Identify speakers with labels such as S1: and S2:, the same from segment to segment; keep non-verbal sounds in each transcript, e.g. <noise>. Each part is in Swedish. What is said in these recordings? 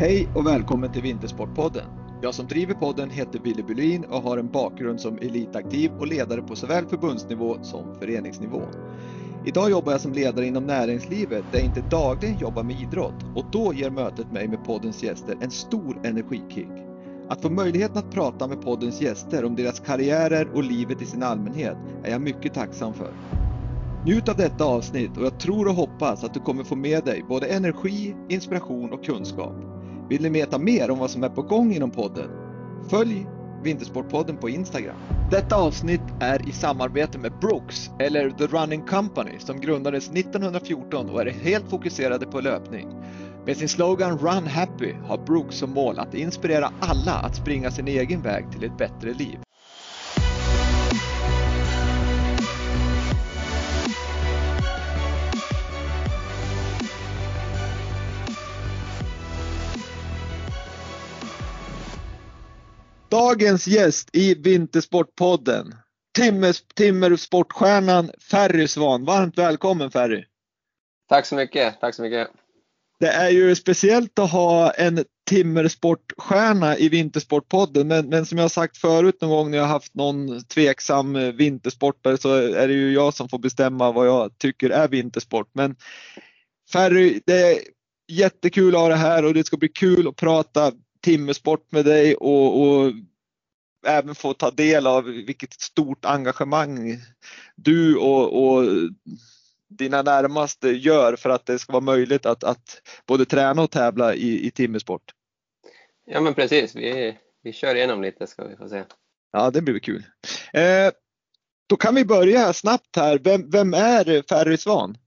S1: Hej och välkommen till Vintersportpodden. Jag som driver podden heter Wille Bylin och har en bakgrund som elitaktiv och ledare på såväl förbundsnivå som föreningsnivå. Idag jobbar jag som ledare inom näringslivet där jag inte dagligen jobbar med idrott och då ger mötet mig med poddens gäster en stor energikick. Att få möjligheten att prata med poddens gäster om deras karriärer och livet i sin allmänhet är jag mycket tacksam för. Njut av detta avsnitt och jag tror och hoppas att du kommer få med dig både energi, inspiration och kunskap. Vill ni veta mer om vad som är på gång inom podden? Följ Vintersportpodden på Instagram. Detta avsnitt är i samarbete med Brooks, eller The Running Company, som grundades 1914 och är helt fokuserade på löpning. Med sin slogan Run Happy har Brooks som mål att inspirera alla att springa sin egen väg till ett bättre liv. Dagens gäst i Vintersportpodden, Timmers, timmersportstjärnan Ferry Svan. Varmt välkommen Ferry!
S2: Tack så mycket, tack så mycket!
S1: Det är ju speciellt att ha en timmersportstjärna i Vintersportpodden, men, men som jag sagt förut någon gång när jag haft någon tveksam vintersportare så är det ju jag som får bestämma vad jag tycker är vintersport. Men Ferry, det är jättekul att ha det här och det ska bli kul att prata timmersport med dig och, och även få ta del av vilket stort engagemang du och, och dina närmaste gör för att det ska vara möjligt att, att både träna och tävla i, i timmersport.
S2: Ja men precis, vi, vi kör igenom lite ska vi få se.
S1: Ja det blir kul. Eh, då kan vi börja snabbt här. Vem, vem är Ferry Svan?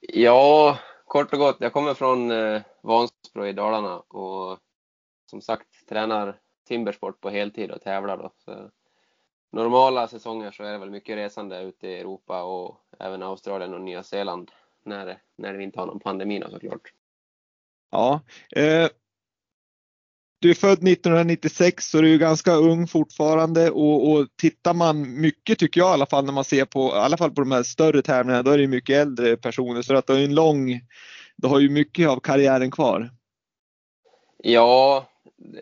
S2: Ja, kort och gott, jag kommer från eh, Vansbro i Dalarna och som sagt tränar timbersport på heltid och tävlar då. Så normala säsonger så är det väl mycket resande ute i Europa och även Australien och Nya Zeeland när, när vi inte har någon pandemi då såklart.
S1: Ja. Eh, du är född 1996 så du är ganska ung fortfarande och, och tittar man mycket tycker jag i alla fall när man ser på, i alla fall på de här större tävlingarna, då är det mycket äldre personer så att det är en lång, du har ju mycket av karriären kvar.
S2: Ja,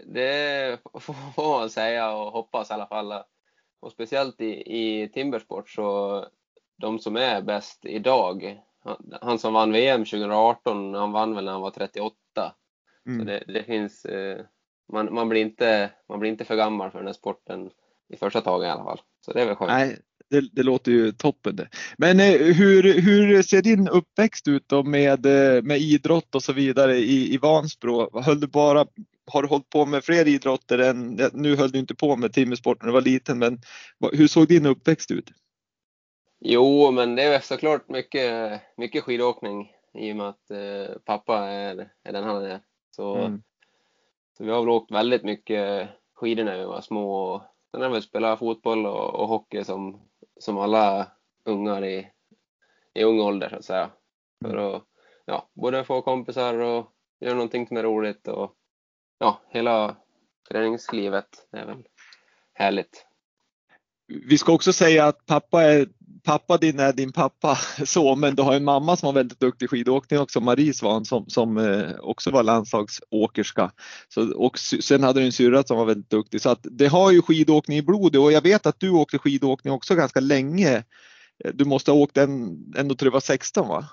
S2: det får <laughs> man säga och hoppas i alla fall. Och speciellt i, i timbersport så de som är bäst idag, han, han som vann VM 2018, han vann väl när han var 38. Mm. Så det, det finns, eh, man, man, blir inte, man blir inte för gammal för den här sporten i första taget i alla fall. Så det är väl skönt.
S1: Nej, det, det låter ju toppen. Men eh, hur, hur ser din uppväxt ut då med, eh, med idrott och så vidare i, i Vansbro? Höll du bara, har du hållit på med fler idrotter än, nu höll du inte på med timmersport när du var liten, men hur såg din uppväxt ut?
S2: Jo, men det är såklart mycket, mycket skidåkning i och med att eh, pappa är, är den han är. Så, mm. så vi har väl åkt väldigt mycket skidor när vi var små och sen har vi spelat fotboll och, och hockey som som alla ungar i, i ung ålder så att säga. För mm. att ja, både få kompisar och göra någonting som är roligt och ja, hela träningslivet är väl härligt.
S1: Vi ska också säga att pappa, är, pappa din är din pappa <laughs> så, men du har en mamma som var väldigt duktig i skidåkning också, Marie Svan som, som eh, också var landslagsåkerska. Så, och sen hade du en syrra som var väldigt duktig så att det har ju skidåkning i blodet och jag vet att du åkte skidåkning också ganska länge. Du måste ha åkt en, ändå till du var 16 va?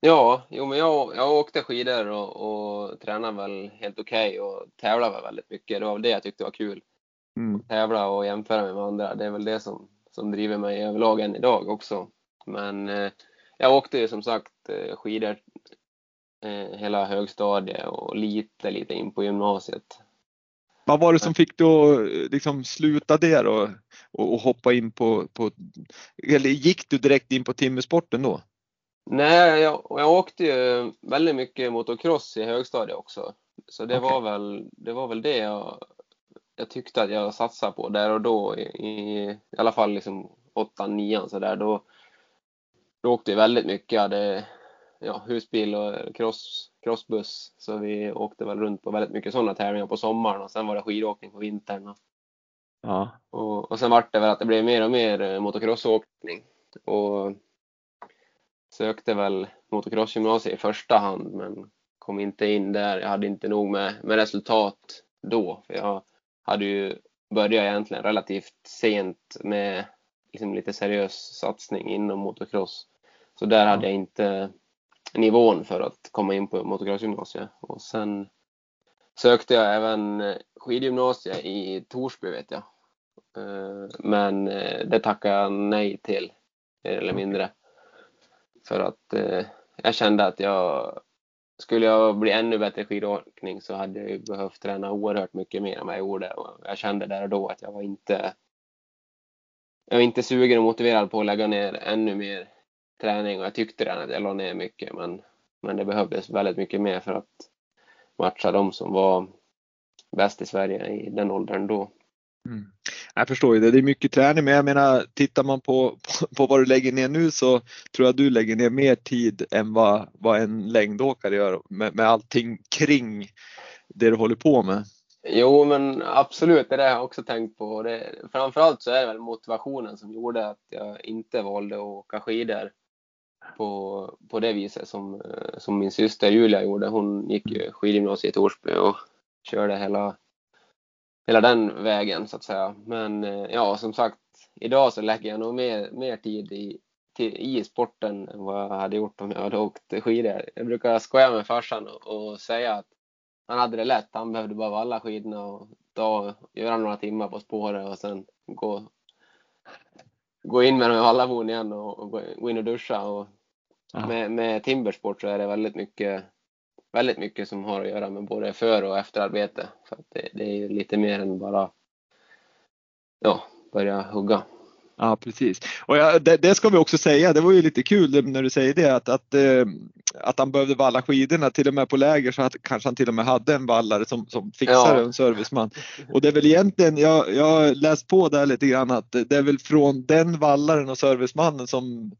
S2: Ja, jo, men jag, jag åkte skidor och, och tränade väl helt okej okay och tävlade väl väldigt mycket. Det var väl det jag tyckte var kul. Mm. Tävla och jämföra mig med andra. Det är väl det som, som driver mig överlag än idag också. Men eh, jag åkte ju som sagt eh, skidor eh, hela högstadiet och lite, lite in på gymnasiet.
S1: Vad var det som fick dig att liksom sluta där och, och, och, hoppa in på, på, eller gick du direkt in på timmersporten då?
S2: Nej, jag, jag åkte ju väldigt mycket motocross i högstadiet också. Så det, okay. var, väl, det var väl det jag jag tyckte att jag satsade på där och då, i, i alla fall liksom 8 9 så där, då, då åkte vi väldigt mycket. Jag hade ja, husbil och cross, crossbuss, så vi åkte väl runt på väldigt mycket sådana tävlingar på sommaren och sen var det skidåkning på vintern. Ja. Och, och sen vart det väl att det blev mer och mer eh, motocrossåkning och sökte väl motocrossgymnasiet i första hand men kom inte in där. Jag hade inte nog med, med resultat då. För jag hade ju börjat egentligen relativt sent med liksom lite seriös satsning inom motocross. Så där hade jag inte nivån för att komma in på motocrossgymnasiet. Och sen sökte jag även skidgymnasiet i Torsby vet jag. Eh, men eh, det tackade jag nej till, mer eller mindre. För att eh, jag kände att jag skulle jag bli ännu bättre i skidåkning så hade jag ju behövt träna oerhört mycket mer än vad jag gjorde. Och jag kände där och då att jag var inte jag var inte sugen och motiverad på att lägga ner ännu mer träning och jag tyckte redan att jag la ner mycket men, men det behövdes väldigt mycket mer för att matcha de som var bäst i Sverige i den åldern då.
S1: Mm. Jag förstår ju det, det är mycket träning men jag menar tittar man på, på, på, vad du lägger ner nu så tror jag du lägger ner mer tid än vad, vad en längdåkare gör med, med allting kring det du håller på med.
S2: Jo men absolut, det där har jag också tänkt på. Det, framförallt så är det väl motivationen som gjorde att jag inte valde att åka skidor på, på det viset som, som min syster Julia gjorde. Hon gick ju skidgymnasiet i Torsby och körde hela hela den vägen så att säga. Men eh, ja, som sagt, idag så lägger jag nog mer, mer tid i, till, i sporten än vad jag hade gjort om jag hade åkt skidor. Jag brukar skoja med farsan och, och säga att han hade det lätt. Han behövde bara valla skidorna och ta, göra några timmar på spåret och sen gå, gå in med dem i vallabon igen och, och, gå in och duscha. Och med, med timbersport så är det väldigt mycket väldigt mycket som har att göra med både för och efterarbete. För det, det är lite mer än bara ja, börja hugga.
S1: Ja precis. Och ja, det, det, ska vi också säga, det var ju lite kul när du säger det att, att, eh, att han behövde valla skidorna. Till och med på läger så att, kanske han till och med hade en vallare som, som fixade ja. en serviceman. Och det är väl egentligen, jag, jag har läst på där lite grann att det är väl från den vallaren och servicemannen som,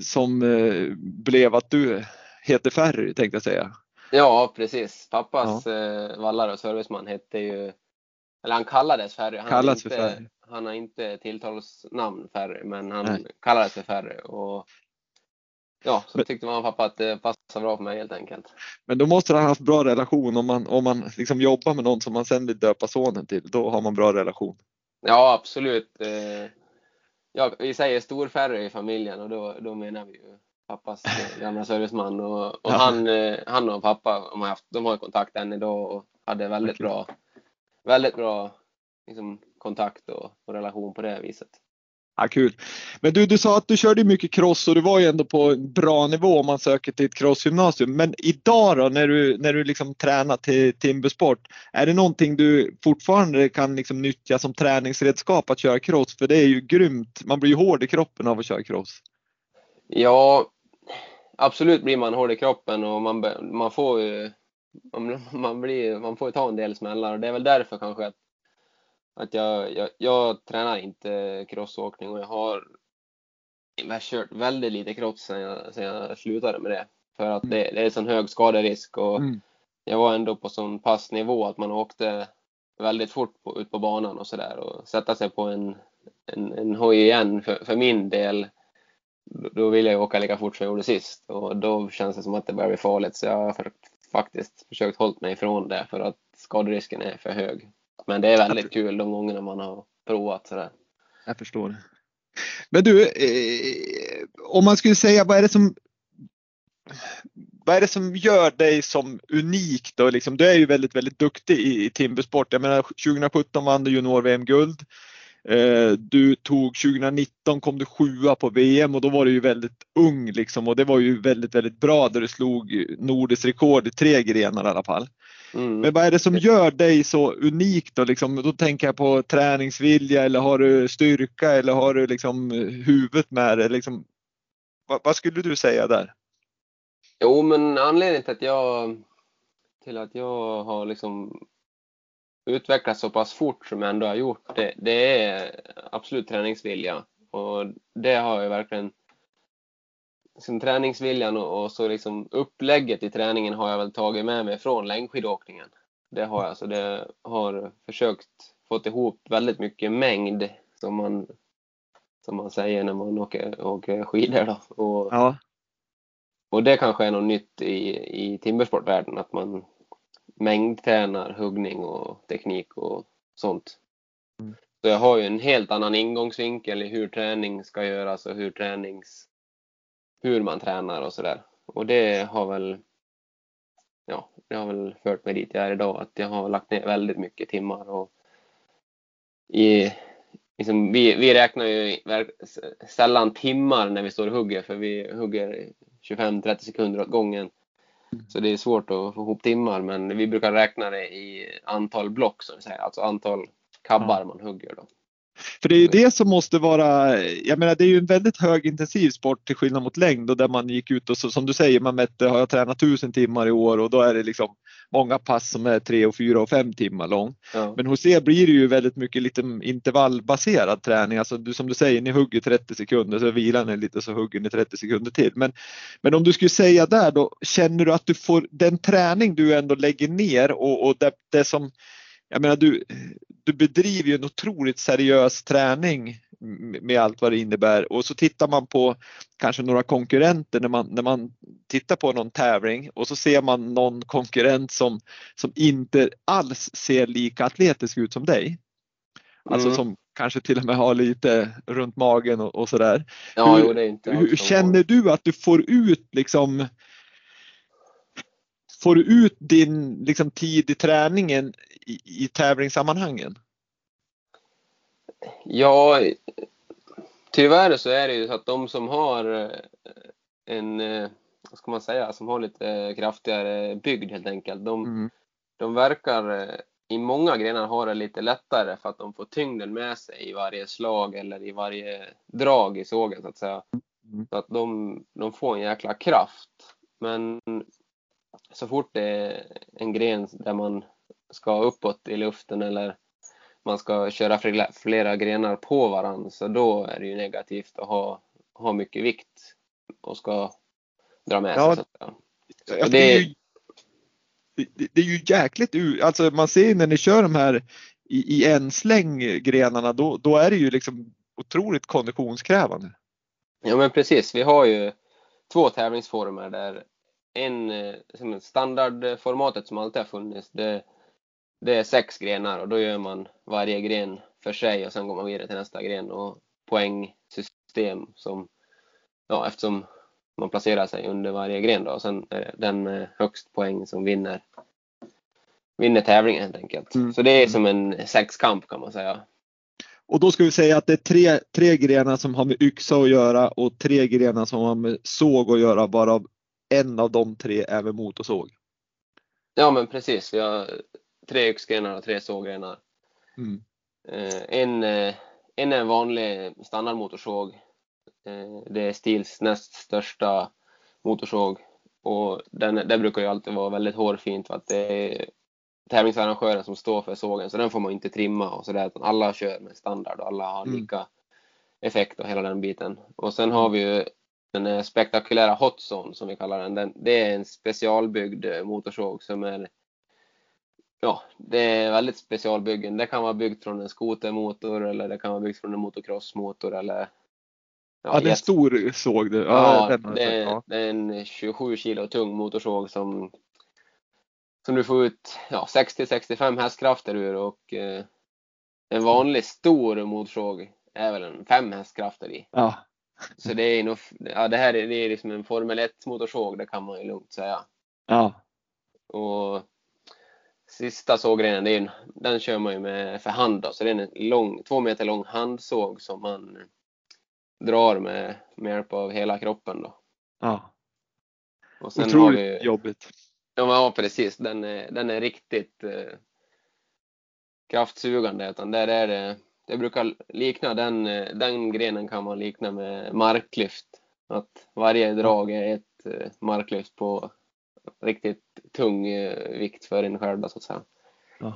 S1: som eh, blev att du heter Ferry tänkte jag säga.
S2: Ja, precis. Pappas ja. eh, vallare och serviceman hette ju, eller han kallades Ferry. Han, Kallas inte, för Ferry. han har inte tilltalsnamn Ferry, men han Nej. kallades för Ferry. Och Ja, så men, tyckte och pappa att det passade bra för mig helt enkelt.
S1: Men då måste han ha haft bra relation om man, om man liksom jobbar med någon som man sen vill döpa sonen till. Då har man bra relation.
S2: Ja, absolut. Eh, ja, vi säger stor Ferry i familjen och då, då menar vi ju pappas gamla serviceman och, och ja. han, eh, han och pappa de har, haft, de har kontakt än idag och hade väldigt okay. bra, väldigt bra liksom, kontakt och, och, relation på det viset.
S1: Ja, kul. Men du, du sa att du körde mycket cross och du var ju ändå på en bra nivå om man söker till ett crossgymnasium. Men idag då när du, när du liksom tränar till timbersport, är det någonting du fortfarande kan liksom nyttja som träningsredskap att köra cross? För det är ju grymt, man blir ju hård i kroppen av att köra cross.
S2: Ja, absolut blir man hård i kroppen och man, man får ju man, man, blir, man får ta en del smällar och det är väl därför kanske att, att jag, jag, jag tränar inte crossåkning och jag har, jag har kört väldigt lite cross sen jag, sen jag slutade med det. För att det, det är sån hög skaderisk och mm. jag var ändå på sån pass nivå att man åkte väldigt fort på, ut på banan och sådär och sätta sig på en, en, en hoj igen för, för min del då vill jag åka lika fort som jag gjorde sist och då känns det som att det börjar bli farligt så jag har faktiskt försökt hålla mig ifrån det för att skaderisken är för hög. Men det är väldigt kul de gångerna man har provat sådär.
S1: Jag förstår. Men du, eh, om man skulle säga vad är det som vad är det som gör dig som unik då? Liksom, du är ju väldigt, väldigt duktig i, i timbersport. Jag menar 2017 vann du junior-VM-guld. Eh, du tog 2019 kom du sjua på VM och då var du ju väldigt ung liksom och det var ju väldigt, väldigt bra där du slog nordiskt rekord i tre grenar i alla fall. Mm. Men vad är det som gör dig så unik då? Liksom, då tänker jag på träningsvilja eller har du styrka eller har du liksom huvudet med dig? Liksom, vad, vad, skulle du säga där?
S2: Jo, men anledningen till att jag till att jag har liksom utvecklas så pass fort som jag ändå har gjort, det, det är absolut träningsvilja. Och det har jag verkligen liksom träningsviljan och, och, så liksom upplägget i träningen har jag väl tagit med mig från längdskidåkningen. Det har jag, så det har försökt fått ihop väldigt mycket mängd som man, som man säger när man åker, åker skidor. Då. Och, ja. och det kanske är något nytt i, i timbersportvärlden, att man mängdtränar huggning och teknik och sånt. Mm. Så jag har ju en helt annan ingångsvinkel i hur träning ska göras och hur tränings hur man tränar och sådär. Och det har väl ja, det har väl fört mig dit jag är idag, att jag har lagt ner väldigt mycket timmar och i, liksom, vi, vi räknar ju sällan timmar när vi står och hugger för vi hugger 25-30 sekunder åt gången. Så det är svårt att få ihop timmar men vi brukar räkna det i antal block som vi säger, alltså antal kabbar man hugger då.
S1: För det är ju det som måste vara, jag menar det är ju en väldigt högintensiv sport till skillnad mot längd och där man gick ut och så, som du säger, man mätte, har jag tränat tusen timmar i år och då är det liksom många pass som är tre och fyra och fem timmar lång. Ja. Men hos er blir det ju väldigt mycket lite intervallbaserad träning, alltså du, som du säger, ni hugger 30 sekunder så vilar ni lite så hugger ni 30 sekunder till. Men, men om du skulle säga där då, känner du att du får den träning du ändå lägger ner och, och det, det som jag menar du, du bedriver ju en otroligt seriös träning med allt vad det innebär och så tittar man på kanske några konkurrenter när man, när man tittar på någon tävling och så ser man någon konkurrent som, som inte alls ser lika atletisk ut som dig. Alltså mm. som kanske till och med har lite runt magen och, och sådär.
S2: Ja, hur, jo, det är inte
S1: hur känner du att du får ut liksom Får du ut din liksom, tid i träningen i, i tävlingssammanhangen?
S2: Ja, tyvärr så är det ju så att de som har eh, en, eh, vad ska man säga, som har lite kraftigare bygd helt enkelt, de, mm. de verkar eh, i många grenar ha det lite lättare för att de får tyngden med sig i varje slag eller i varje drag i sågen så att säga. Mm. Så att de, de får en jäkla kraft. Men så fort det är en gren där man ska uppåt i luften eller man ska köra flera grenar på varandra så då är det ju negativt att ha, ha mycket vikt och ska dra med
S1: ja,
S2: sig.
S1: Ja, det, det, är ju, det, det är ju jäkligt, alltså man ser när ni kör de här i, i en släng grenarna då, då är det ju liksom otroligt konditionskrävande.
S2: Ja men precis, vi har ju två tävlingsformer där en, eh, standardformatet som alltid har funnits, det, det är sex grenar och då gör man varje gren för sig och sen går man vidare till nästa gren och poängsystem som, ja eftersom man placerar sig under varje gren då och sen är det den med högst poäng som vinner, vinner tävlingen helt enkelt. Mm. Så det är som en sexkamp kan man säga.
S1: Och då ska vi säga att det är tre, tre grenar som har med yxa att göra och tre grenar som har med såg att göra varav en av de tre är med motorsåg.
S2: Ja men precis, vi har tre yxgrenar och tre såggrenar. Mm. Eh, en, eh, en är en vanlig standardmotorsåg. Eh, det är Stils näst största motorsåg och den, den brukar ju alltid vara väldigt hårfint för att det är tävlingsarrangören som står för sågen så den får man inte trimma och sådär alla kör med standard och alla har mm. lika mm. effekt och hela den biten. Och sen har vi ju den spektakulära Hotzone som vi kallar den. den. Det är en specialbyggd motorsåg som är Ja, det är väldigt specialbyggen. Det kan vara byggt från en skotermotor eller det kan vara byggt från en motocrossmotor eller
S1: Ja, ja det är en stor såg
S2: du. Ja, ja det, är, ja. det är en 27 kilo tung motorsåg som som du får ut ja, 60-65 hästkrafter ur och eh, en vanlig stor motorsåg är väl en 5 hästkrafter i.
S1: Ja.
S2: Så det är nog, ja det här är, det är liksom en Formel 1 motorsåg, det kan man ju lugnt säga.
S1: Ja.
S2: Och sista sågrenen, det är en, den kör man ju med för hand då, så det är en lång, två meter lång handsåg som man drar med, med hjälp av hela kroppen då.
S1: Ja. Och sen Otroligt har vi, jobbigt.
S2: Ja, precis. Den är, den är riktigt eh, kraftsugande. Utan där är det, det brukar likna den, den grenen kan man likna med marklyft. Att varje drag är ett eh, marklyft på riktigt tung eh, vikt för en själv så att säga. Ja.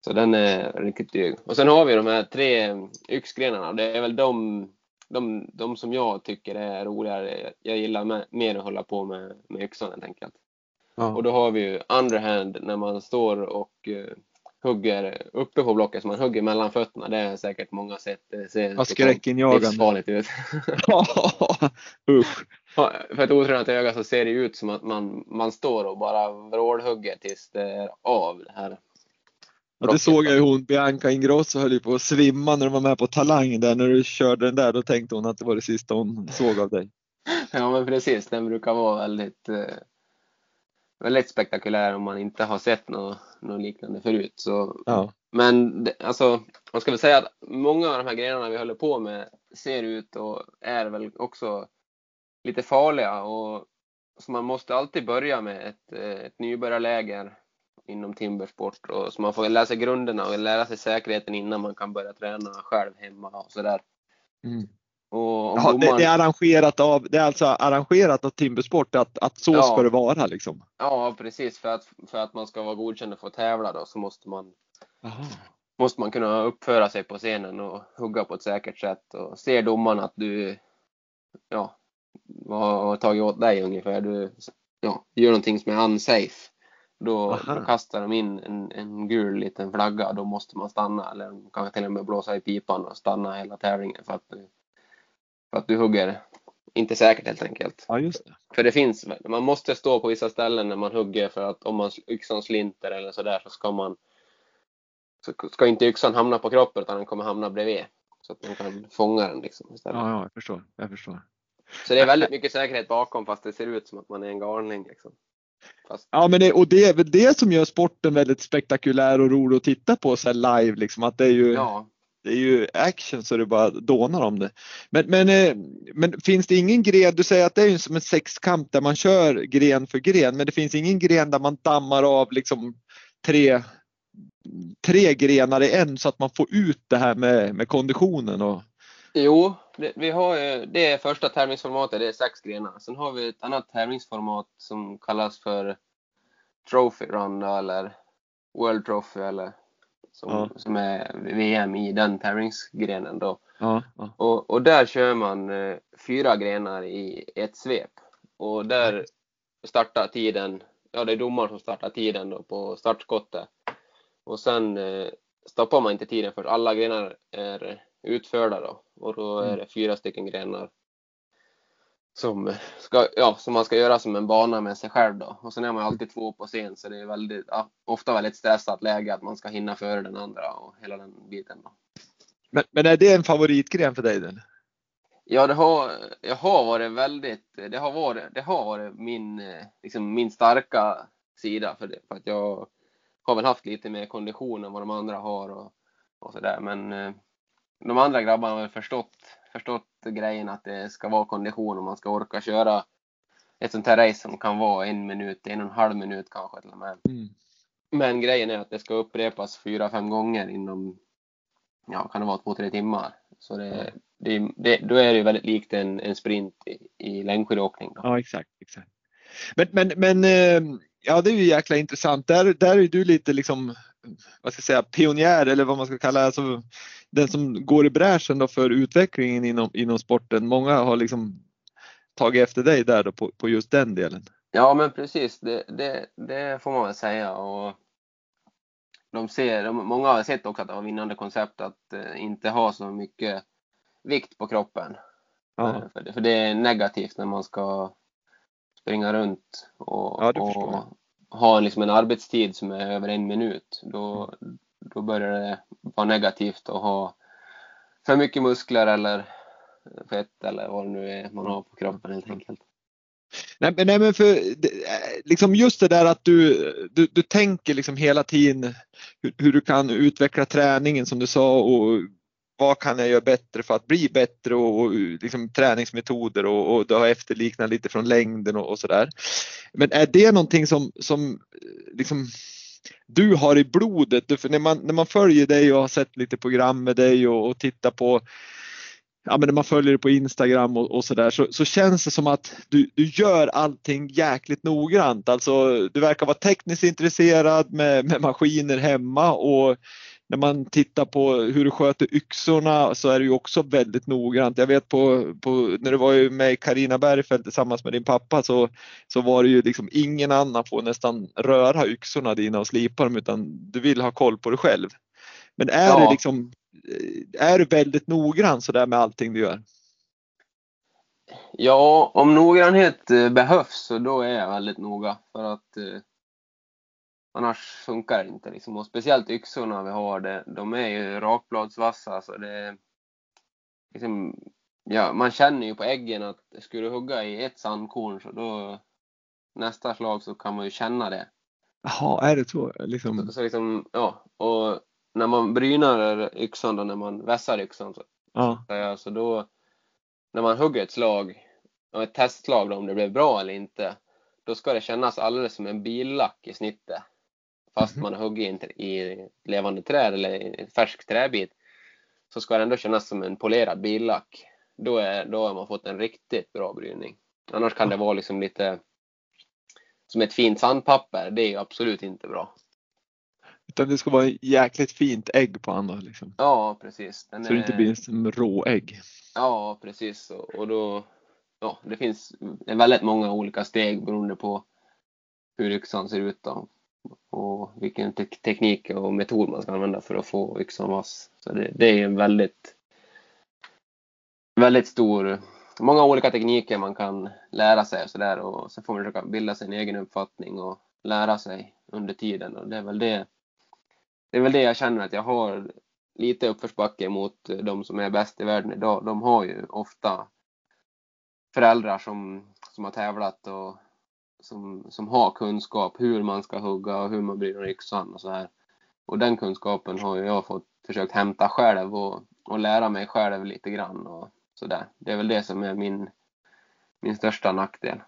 S2: Så den är riktigt dryg. Och sen har vi de här tre yxgrenarna. Det är väl de, de, de som jag tycker är roligare. Jag gillar med, mer att hålla på med, med yxan helt enkelt. Ja. Och då har vi ju underhand när man står och hugger uppe på blocket, så man hugger mellan fötterna. Det är säkert många sett. Det ser <laughs>
S1: ja, skräckinjagande.
S2: ut.
S1: Usch.
S2: För ett otränat öga så ser det ut som att man, man står och bara vrålhugger tills det är av det här.
S1: Ja, det såg jag ju hon, Bianca Ingrosso höll ju på att svimma när de var med på Talang där. När du körde den där, då tänkte hon att det var det sista hon såg av dig.
S2: Ja men precis, den brukar vara väldigt, eh, väldigt spektakulär om man inte har sett något, något liknande förut. Så,
S1: ja.
S2: Men det, alltså, man ska väl säga att många av de här grenarna vi håller på med ser ut och är väl också lite farliga. Och, så man måste alltid börja med ett, eh, ett nybörjarläger inom timbersport. Och, så man får lära sig grunderna och lära sig säkerheten innan man kan börja träna själv hemma och sådär.
S1: Mm.
S2: Och
S1: Jaha, det, det, är arrangerat av, det är alltså arrangerat av Timbersport att, att så
S2: Ja.
S1: ska det vara liksom?
S2: Ja, precis. För att, för att man ska vara godkänd och få tävla då så måste man, måste man kunna uppföra sig på scenen och hugga på ett säkert sätt. Och ser domaren att du ja, har tagit åt dig ungefär, du ja, gör någonting som är unsafe. Då, då kastar de in en, en gul liten flagga och då måste man stanna. Eller kan till och med blåsa i pipan och stanna hela tävlingen för att du, för att du hugger inte säkert helt enkelt.
S1: Ja, just det.
S2: För det finns, man måste stå på vissa ställen när man hugger för att om man yxan slinter eller sådär så ska man så ska inte yxan hamna på kroppen utan den kommer hamna bredvid. Så att man kan fånga den liksom istället.
S1: Ja, ja, jag förstår. Jag förstår.
S2: Så det är väldigt mycket säkerhet bakom fast det ser ut som att man är en galning liksom. Fast,
S1: Ja, men det, och det är väl det som gör sporten väldigt spektakulär och rolig att titta på så live liksom. Att det är ju,
S2: ja
S1: det är ju action så det bara dånar om det. Men, men, eh, men finns det ingen gren, du säger att det är ju som en sexkamp där man kör gren för gren, men det finns ingen gren där man dammar av liksom tre, tre grenar i en så att man får ut det här med, med konditionen och
S2: Jo, det, vi har ju, det är första tävlingsformatet, det är sex grenar. Sen har vi ett annat tävlingsformat som kallas för Trophy Run eller World Trophy eller som,
S1: Ja.
S2: som är VM i den tävlingsgrenen då.
S1: ja, ja.
S2: Och, och där kör man eh, fyra grenar i ett svep. Och där startar tiden, ja det är domaren som startar tiden då på startskottet. Och sen eh, stoppar man inte tiden för alla grenar är utförda då. Och då är
S1: Mm.
S2: det fyra stycken grenar som, ska, ja, som man ska göra som en bana med sig själv då. Och sen är man alltid två på scen så det är väldigt, ja, ofta väldigt stressat läge att man ska hinna före den andra och hela den biten. Då.
S1: Men, men är det en favoritgren för dig? Den?
S2: Ja, det har, jag har varit väldigt, det har varit, det har varit min, liksom min starka sida för det. För att jag har väl haft lite mer kondition än vad de andra har och, och sådär. Men eh, de andra grabbarna har väl förstått, förstått grejen att det ska vara kondition och man ska orka köra ett sånt här race som kan vara en minut, en och en halv minut kanske till och med.
S1: Mm.
S2: Men grejen är att det ska upprepas fyra, fem gånger inom, ja, kan det vara två, tre timmar. Så det, det, det, då är det ju väldigt likt en, en sprint i, i längdskidåkning. Då.
S1: Ja, exakt. exakt. Men, men, men eh, ja, det är ju jäkla intressant. Där, där är du lite liksom, vad ska jag säga, pionjär eller vad man ska kalla alltså, den som går i bräschen då för utvecklingen inom, inom sporten. Många har liksom tagit efter dig där då på, på just den delen.
S2: Ja, men precis. Det, det, det får man väl säga. Och de ser, de, många har sett också att det var vinnande koncept att eh, inte ha så mycket vikt på kroppen.
S1: Ja,
S2: Eh, För, det, för det är negativt när man ska springa runt och,
S1: Ja,
S2: och har liksom en arbetstid som är över en minut. Då, då börjar det vara negativt att ha för mycket muskler eller fett eller vad det nu är man har på kroppen helt enkelt.
S1: Nej, men, nej, men för liksom just det där att du, du, du tänker liksom hela tiden hur, hur du kan utveckla träningen som du sa och vad kan jag göra bättre för att bli bättre och, och liksom träningsmetoder och, och du har efterliknat lite från längden och, och sådär. Men är det någonting som, som eh, liksom du har i blodet? Du, för när, man, när man följer dig och har sett lite program med dig och, och tittar på ja, men när man följer dig på Instagram och, och sådär så, så känns det som att du, du gör allting jäkligt noggrant. Alltså du verkar vara tekniskt intresserad med, med maskiner hemma och när man tittar på hur du sköter yxorna så är det ju också väldigt noggrant. Jag vet på, på när du var med Karina Bergfeldt tillsammans med din pappa så, så var det ju liksom ingen annan får nästan röra yxorna dina och slipa dem utan du vill ha koll på dig själv. Men är ja. du liksom, är du väldigt noggrann så där med allting du gör?
S2: Ja, om noggrannhet eh, behövs så då är jag väldigt noga för att eh, annars funkar det inte. Liksom. Och speciellt yxorna vi har, det, de är ju rakbladsvassa så det liksom, ja, man känner ju på äggen att skulle du hugga i ett sandkorn så då nästa slag så kan man ju känna det.
S1: Jaha, är det så? Liksom...
S2: Så, så liksom, ja, och när man brynar yxan då, när man vässar yxan så, ja. så, så då när man hugger ett slag, ett testslag då, om det blev bra eller inte, då ska det kännas alldeles som en billack i snittet. Fast mm. man har huggit i levande träd eller en färsk träbit så ska det ändå kännas som en polerad billack. Då, är, då har man fått en riktigt bra brytning. Annars kan det vara liksom lite som ett fint sandpapper. Det är ju absolut inte bra.
S1: Utan det ska vara jäkligt fint ägg på andra liksom.
S2: Ja, precis.
S1: Den så är... det inte blir som råägg.
S2: Ja, precis. Och då, ja, det finns väldigt många olika steg beroende på hur yxan ser ut då och vilken te teknik och metod man ska använda för att få yxan vass. Så det, det är en väldigt, väldigt stor, många olika tekniker man kan lära sig och sådär och så får man försöka bilda sig en egen uppfattning och lära sig under tiden och det är väl det det är väl det jag känner att jag har lite uppförsbacke mot de som är bäst i världen idag. De har ju ofta föräldrar som, som har tävlat och som, som har kunskap hur man ska hugga och hur man bryter yxan och så här. Och den kunskapen har jag fått försökt hämta själv och, och lära mig själv lite grann och sådär. Det är väl det som är min, min största nackdel.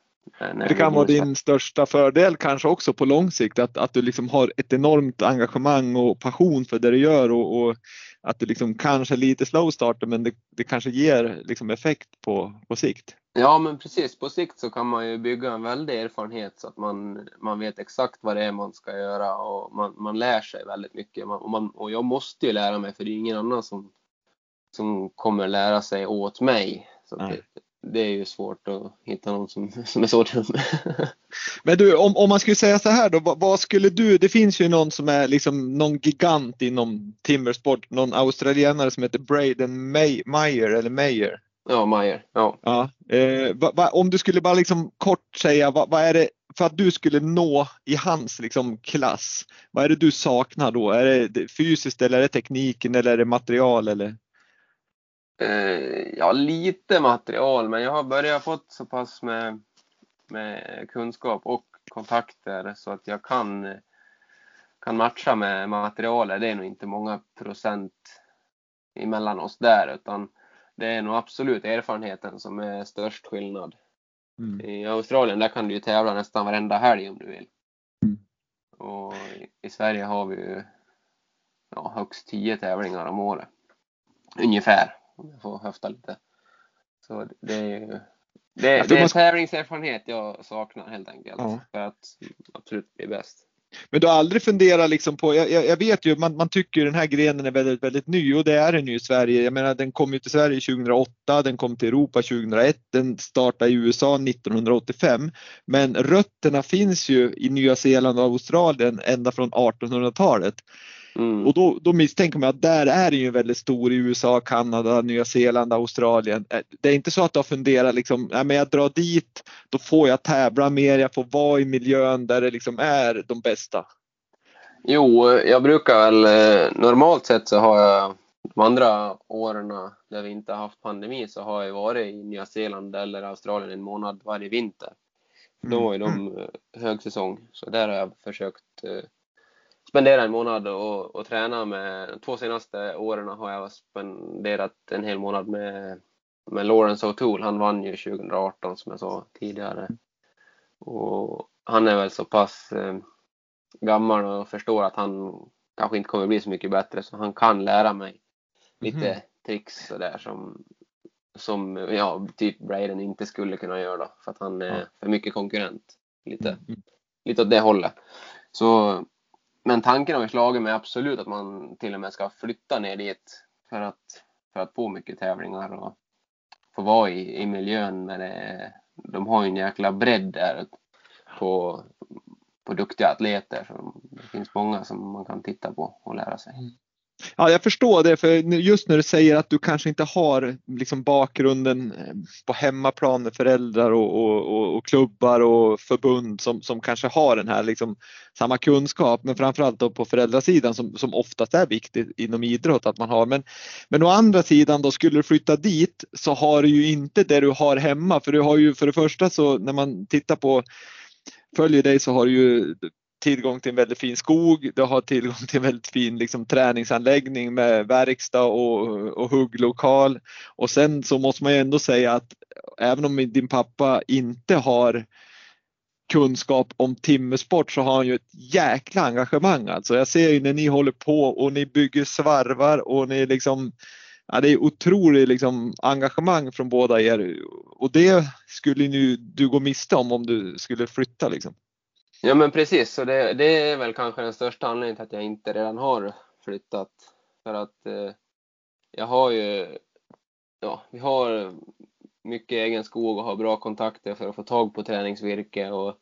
S1: Det kan vara din största fördel kanske också på lång sikt att, att du liksom har ett enormt engagemang och passion för det du gör och, och att du liksom kanske lite slow starter men det, det kanske ger liksom effekt på, på sikt.
S2: Ja men precis, på sikt så kan man ju bygga en väldig erfarenhet så att man, man vet exakt vad det är man ska göra och man, man lär sig väldigt mycket. Man, och, man, och jag måste ju lära mig för det är ingen annan som, som kommer lära sig åt mig. Så det, det är ju svårt att hitta någon som, <laughs> som är så dum. <laughs>
S1: Men du, om, om man skulle säga så här då, vad, vad, skulle du, det finns ju någon som är liksom någon gigant inom timmersport, någon australienare som heter Braden May, Meyer eller Meyer.
S2: Ja, Meyer. Ja.
S1: ja eh, va, va, om du skulle bara liksom kort säga, vad va är det för att du skulle nå i hans liksom klass? Vad är det du saknar då? Är det fysiskt eller är det tekniken eller är det material eller?
S2: Eh, ja, lite material, men jag har börjat fått så pass med, med kunskap och kontakter så att jag kan, kan matcha med materialet. Det är nog inte många procent emellan oss där, utan det är nog absolut erfarenheten som är störst skillnad. Mm. I Australien där kan du ju tävla nästan varenda helg om du vill. Mm. Och i Sverige har vi ju ja, högst tio tävlingar om året. Ungefär om jag får höfta lite. Så det är ju det, det är tävlingserfarenhet jag saknar helt enkelt ja. för att absolut bli bäst.
S1: Men du har aldrig funderat liksom på, jag, jag vet ju man, man tycker den här grenen är väldigt, väldigt ny och det är den ju i Sverige. Jag menar den kom ju till Sverige 2008, den kom till Europa 2001, den startade i USA 1985. Men rötterna finns ju i Nya Zeeland och Australien ända från 1800-talet. Mm. Och då, då misstänker man att där är det ju väldigt stor i USA, Kanada, Nya Zeeland, Australien. Eh, det är inte så att du har funderat liksom, nej men jag drar dit, då får jag tävla mer, jag får vara i miljön där det liksom är de bästa.
S2: Jo, jag brukar väl eh, normalt sett så har jag de andra åren där vi inte haft pandemi så har jag varit i Nya Zeeland eller Australien en månad varje vinter. Då var ju de mm. Eh, högsäsong, så där har jag försökt spendera en månad och, och träna med, de två senaste åren har jag spenderat en hel månad med, med Lawrence O'Toole. Han vann ju 2018 som jag sa tidigare. Och han är väl så pass eh, gammal och förstår att han kanske inte kommer bli så mycket bättre så han kan lära mig lite mm. tricks sådär som, som ja, typ Braden inte skulle kunna göra då, för att han är för mycket konkurrent. Lite, mm. lite åt det hållet. Så men tanken har ju slagit mig absolut att man till och med ska flytta ner dit för att, för att få mycket tävlingar och få vara i, i miljön Men det. De har ju en jäkla bredd där på, på duktiga atleter. Så det finns många som man kan titta på och lära sig. Mm.
S1: Ja, jag förstår det, för just när du säger att du kanske inte har liksom bakgrunden eh, på hemmaplan med föräldrar och, och, och, klubbar och förbund som, som kanske har den här liksom, samma kunskap, men framförallt då på föräldrasidan som, som oftast är viktigt inom idrott att man har. Men, men å andra sidan då skulle du flytta dit så har du ju inte det du har hemma, för du har ju för det första så när man tittar på följer dig så har du ju tillgång till en väldigt fin skog, du har tillgång till en väldigt fin liksom, träningsanläggning med verkstad och, och hugglokal. Och sen så måste man ju ändå säga att även om din pappa inte har kunskap om timmersport så har han ju ett jäkla engagemang alltså. Jag ser ju när ni håller på och ni bygger svarvar och ni liksom Ja, det är otroligt liksom, engagemang från båda er och det skulle nu du gå miste om om du skulle flytta. Liksom.
S2: Ja men precis, så det, det, är väl kanske den största anledningen till att jag inte redan har flyttat. För att eh, jag har ju, ja, vi har mycket egen skog och har bra kontakter för att få tag på träningsvirke och,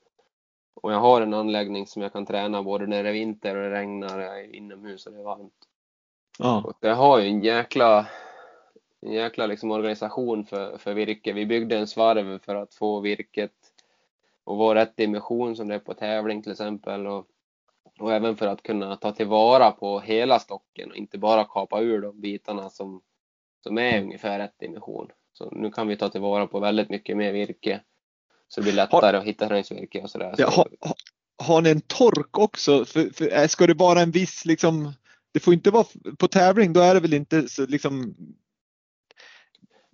S2: och jag har en anläggning som jag kan träna både när det är vinter och det regnar, jag är inomhus och det är varmt. Ja. Och jag har ju en jäkla, en jäkla liksom organisation för, för virke. Vi byggde en svarv för att få virket och vara rätt dimension som det är på tävling till exempel. Och, och även för att kunna ta tillvara på hela stocken och inte bara kapa ur de bitarna som, som är ungefär rätt dimension. Så nu kan vi ta tillvara på väldigt mycket mer virke. Så det blir lättare har, att hitta träningsvirke och sådär.
S1: Ja, har, har ni en tork också? För, för, ska det vara en viss liksom, det får inte vara på tävling, då är det väl inte så liksom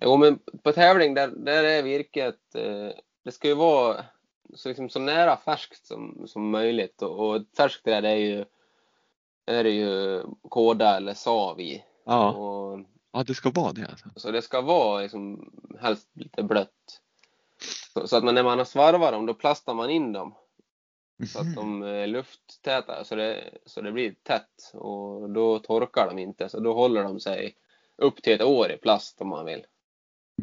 S2: Jo men på tävling där, där är virket, eh, det ska ju vara så, liksom, så nära färskt som, som möjligt. Och, och färskt träd är ju, är det ju kåda eller sav i.
S1: Ja. Och, ja, det ska vara det alltså.
S2: Så det ska vara liksom, helst lite blött. Så, så att man, när man har svarvat dem, då plastar man in dem. Så att de är lufttäta, så det, så det blir tätt. Och då torkar de inte, så då håller de sig upp till ett år i plast om man vill.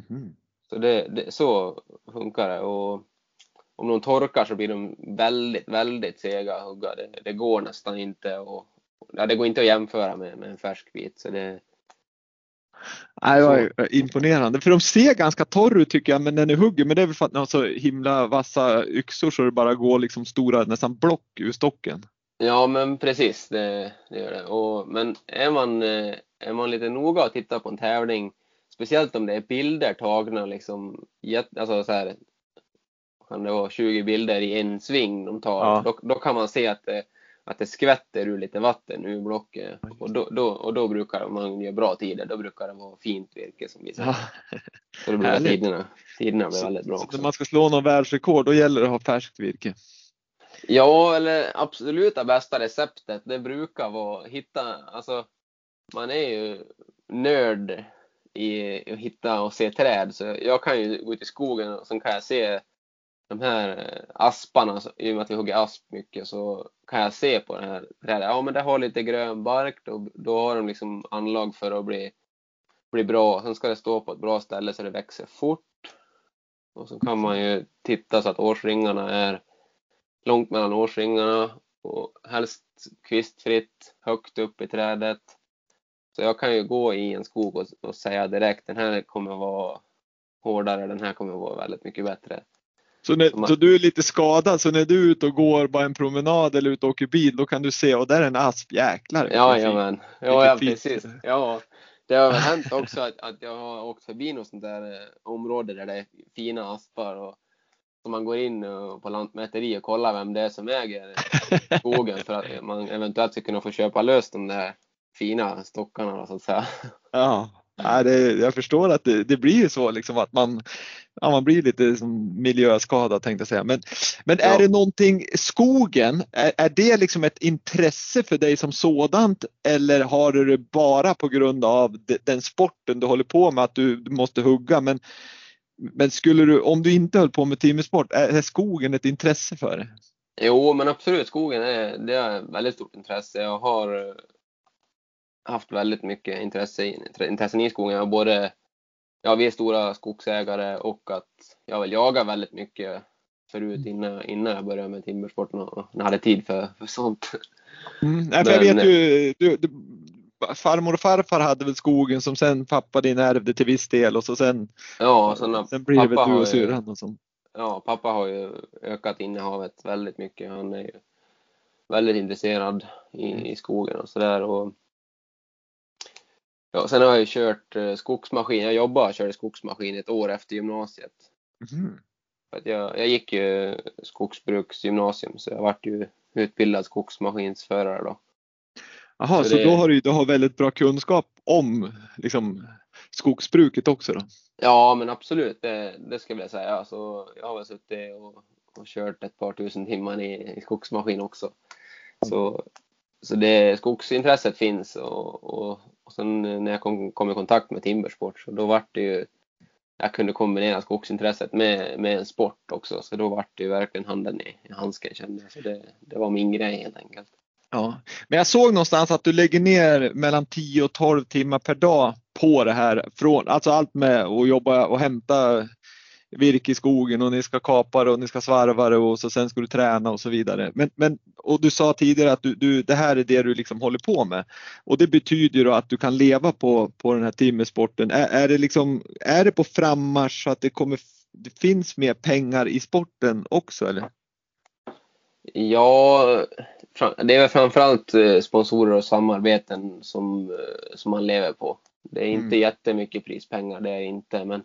S2: Mm. Så det, det, så funkar det. Och om de torkar så blir de väldigt, väldigt sega att hugga. Det, det går nästan inte och ja, det går inte att jämföra med, med en färsk bit. Så det,
S1: Nej, det var imponerande. För de ser ganska torra ut tycker jag, men när ni hugger, men det är väl för att ni har så himla vassa yxor så det bara går liksom stora nästan block ur stocken.
S2: Ja, men precis, det, det gör det. Och, men är man, eh, är man lite noga och tittar på en tävling, speciellt om det är bilder tagna liksom, alltså så här, kan det vara 20 bilder i en sving de tar, ja. då, då, kan man se att det, att det skvätter ur lite vatten ur blocket. Och då, då, och då brukar man göra bra tider, då brukar det vara fint virke som visar. Ja. Så då blir tiderna, tiderna blir väldigt bra också.
S1: Så man ska slå någon världsrekord, då gäller det att ha färskt virke?
S2: Ja, eller absoluta bästa receptet, det brukar vara att hitta, alltså man är ju nörd i att hitta och se träd, så jag kan ju gå ut i skogen och så kan jag se de här eh, asparna, i och med att vi hugger asp mycket, så kan jag se på det här trädet, ja men det har lite grön bark, då, då har de liksom anlag för att bli, bli bra. Sen ska det stå på ett bra ställe så det växer fort. Och så kan man ju titta så att årsringarna är långt mellan årsringarna och helst kvistfritt, högt upp i trädet. Så jag kan ju gå i en skog och, och säga direkt, den här kommer vara hårdare, den här kommer vara väldigt mycket bättre.
S1: Så, när, man... så du är lite skadad, så när du är ute och går bara en promenad eller ute och åker bil, då kan du se, och där är en asp, jäklar.
S2: Ja, jajamän. Ja, ja, precis. Ja, det har hänt också att, att jag har åkt förbi något sånt där eh, område där det är fina aspar och så man går in eh, på Lantmäteri och kollar vem det är som äger <laughs> skogen för att man eventuellt ska kunna få köpa lös de där fina stockarna så att säga.
S1: Ja, Nej, det, jag förstår att det, det blir så liksom att man, ja, man blir lite som miljöskadad tänkte jag säga. Men, men ja. är det någonting, skogen, är, är det liksom ett intresse för dig som sådant eller har du det bara på grund av den sporten du håller på med att du, måste hugga? Men, men skulle du, om du inte höll på med timmersport, är, är skogen ett intresse för dig?
S2: Jo, men absolut. Skogen är, det är väldigt stort intresse. Jag har haft väldigt mycket intresse, intressen i skogen. Jag både, ja, vi är stora skogsägare och att jag vill jaga väldigt mycket förut mm. innan, innan jag började med timmersporten och jag hade tid för, för sånt.
S1: Mm, nej, för jag vet ju, du, du, farmor och farfar hade väl skogen som sen pappa din ärvde till viss del och så sen,
S2: ja, sen,
S1: sen blir det väl du och syrran och så.
S2: Ja, pappa har ju ökat innehavet väldigt mycket. Han är ju väldigt intresserad i, mm. i skogen och sådär. Ja, sen har jag kört eh, skogsmaskin. Jag jobbade och körde skogsmaskin ett år efter gymnasiet. Mm. För att jag, jag gick ju skogsbruksgymnasium så jag vart ju utbildad skogsmaskinsförare då.
S1: Jaha, så, så det... då har du, du har väldigt bra kunskap om liksom, skogsbruket också då?
S2: Ja, men absolut, det, det ska jag säga. Alltså, jag har väl suttit och, och kört ett par tusen timmar i, i skogsmaskin också. Så, så det, skogsintresset finns och, och, och sen eh, när jag kom, kom i kontakt med Timbersport så då vart det ju jag kunde kombinera skogsintresset med, med en sport också så då vart det ju verkligen handen i, i handsken kände jag. Så det, det var min grej helt enkelt.
S1: Ja, men jag såg någonstans att du lägger ner mellan 10 och 12 timmar per dag på det här. Från, alltså allt med att jobba och hämta virke i skogen och ni ska kapa det och ni ska svarva det och så sen ska du träna och så vidare. Men, men, och du sa tidigare att du, du, det här är det du liksom håller på med och det betyder då att du kan leva på, på den här timmersporten. Är, är, det liksom, är det på frammarsch så att det, kommer, det finns mer pengar i sporten också eller?
S2: Ja, det är framförallt eh, sponsorer och samarbeten som, eh, som man lever på. Det är inte mm. jättemycket prispengar, det är inte, men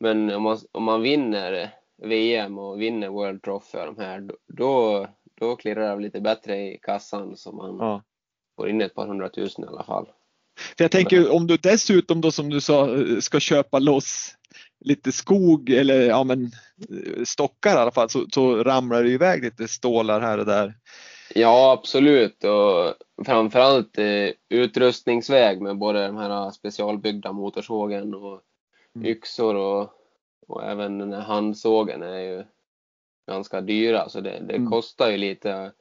S2: men om man, om man vinner VM och vinner World Trophy de här, då, då klirrar det lite bättre i kassan så man ja. får in ett par hundratusen i alla fall.
S1: För jag tänker om du dessutom då som du sa ska köpa loss lite skog eller ja men stockar i alla fall så, så ramlar det iväg lite stålar här och där.
S2: Ja absolut och framförallt eh, utrustningsväg med både de här specialbyggda motorsågen och Mm. yxor och, och även den här handsågen är ju ganska dyra så det, det mm. kostar ju lite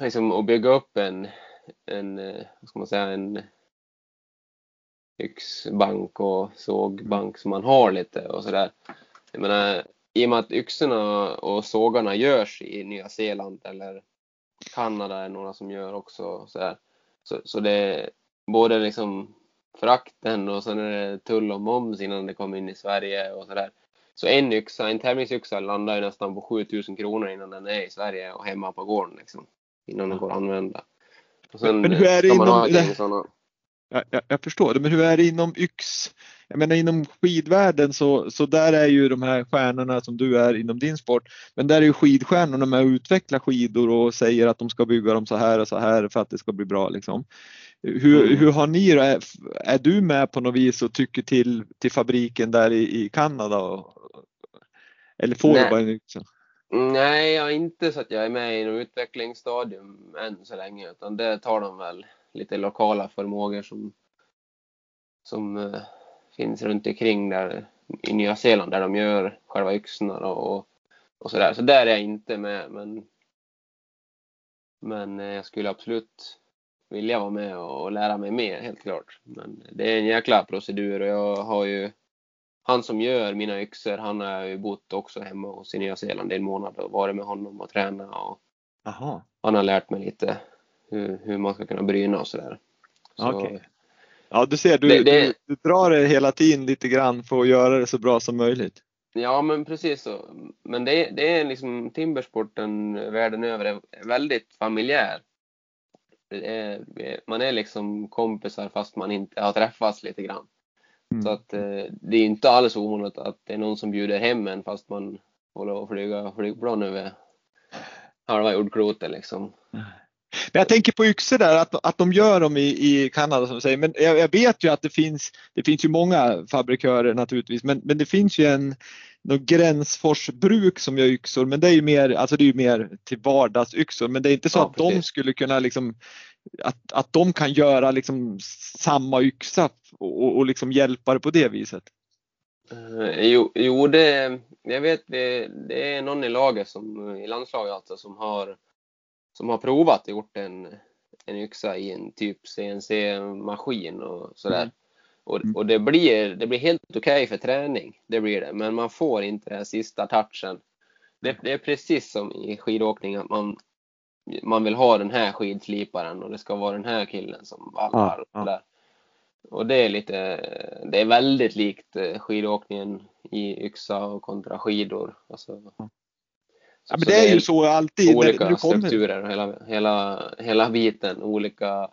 S2: liksom att bygga upp en, en vad ska man säga, en yxbank och sågbank som man har lite och sådär. Jag menar, i och med att yxorna och sågarna görs i Nya Zeeland eller Kanada är några som gör också så, här. så, så det är både liksom frakten och sen är det tull och moms innan det kommer in i Sverige och sådär. Så en yxa, en tävlingsyxa landar ju nästan på 7000 kronor innan den är i Sverige och hemma på gården liksom. Innan den går att använda.
S1: Och sen men hur är det inom, det, jag, jag, jag, förstår det, men hur är det inom yx? Jag menar inom skidvärlden så, så där är ju de här stjärnorna som du är inom din sport, men där är ju skidstjärnorna med att utveckla skidor och säger att de ska bygga dem så här och så här för att det ska bli bra liksom. Hur, mm. hur har ni då, är, är, du med på något vis och tycker till, till fabriken där i, i Kanada? Och, eller får Nej. du bara yxa?
S2: Nej, jag är inte så att jag är med i något utvecklingsstadium än så länge, utan det tar de väl lite lokala förmågor som, som uh, finns runt omkring där i Nya Zeeland där de gör själva yxorna och, och sådär. Så där är jag inte med, men, men uh, jag skulle absolut vilja vara med och lära mig mer, helt klart. Men det är en jäkla procedur och jag har ju han som gör mina yxor, han har ju bott också hemma hos i Nya Zeeland i en månad och varit med honom och tränat och Aha. han har lärt mig lite hur, hur man ska kunna bryna och sådär.
S1: Så, okay. Ja, du ser, du, det, det, du, du drar det hela tiden lite grann för att göra det så bra som möjligt.
S2: Ja, men precis så. Men det, det är liksom timbersporten världen över är väldigt familjär är, man är liksom kompisar fast man inte har träffats lite grann. Mm. Så att eh, det är inte alls ovanligt att det är någon som bjuder hem en fast man håller på att flyga flygplan över halva jordklotet liksom.
S1: Men jag tänker på yxor där, att, att de gör dem i, i Kanada som du säger. Men jag, jag, vet ju att det finns, det finns ju många fabrikörer naturligtvis, men, men det finns ju en något Gränsforsbruk som gör yxor, men det är ju mer, alltså det är mer till vardagsyxor. Men det är inte så ja, att precis. de skulle kunna liksom att, att de kan göra liksom samma yxa och, och liksom hjälpa det på det viset.
S2: Uh, jo, jo det, jag vet det, det är någon i laget som, i landslaget alltså, som har, som har provat och gjort en, en yxa i en typ CNC-maskin och sådär. Mm. Och, mm. och det, blir, det blir helt okej okay för träning, det blir det. Men man får inte den sista touchen. Det, det, är precis som i skidåkning att man, man vill ha den här skidsliparen och det ska vara den här killen som vallar. Ja, ja. Och det är lite, det är väldigt likt eh, skidåkningen i yxa och kontra skidor. Alltså,
S1: ja. Men det, är, ju så alltid.
S2: Olika när strukturer, hela, hela, hela biten, olika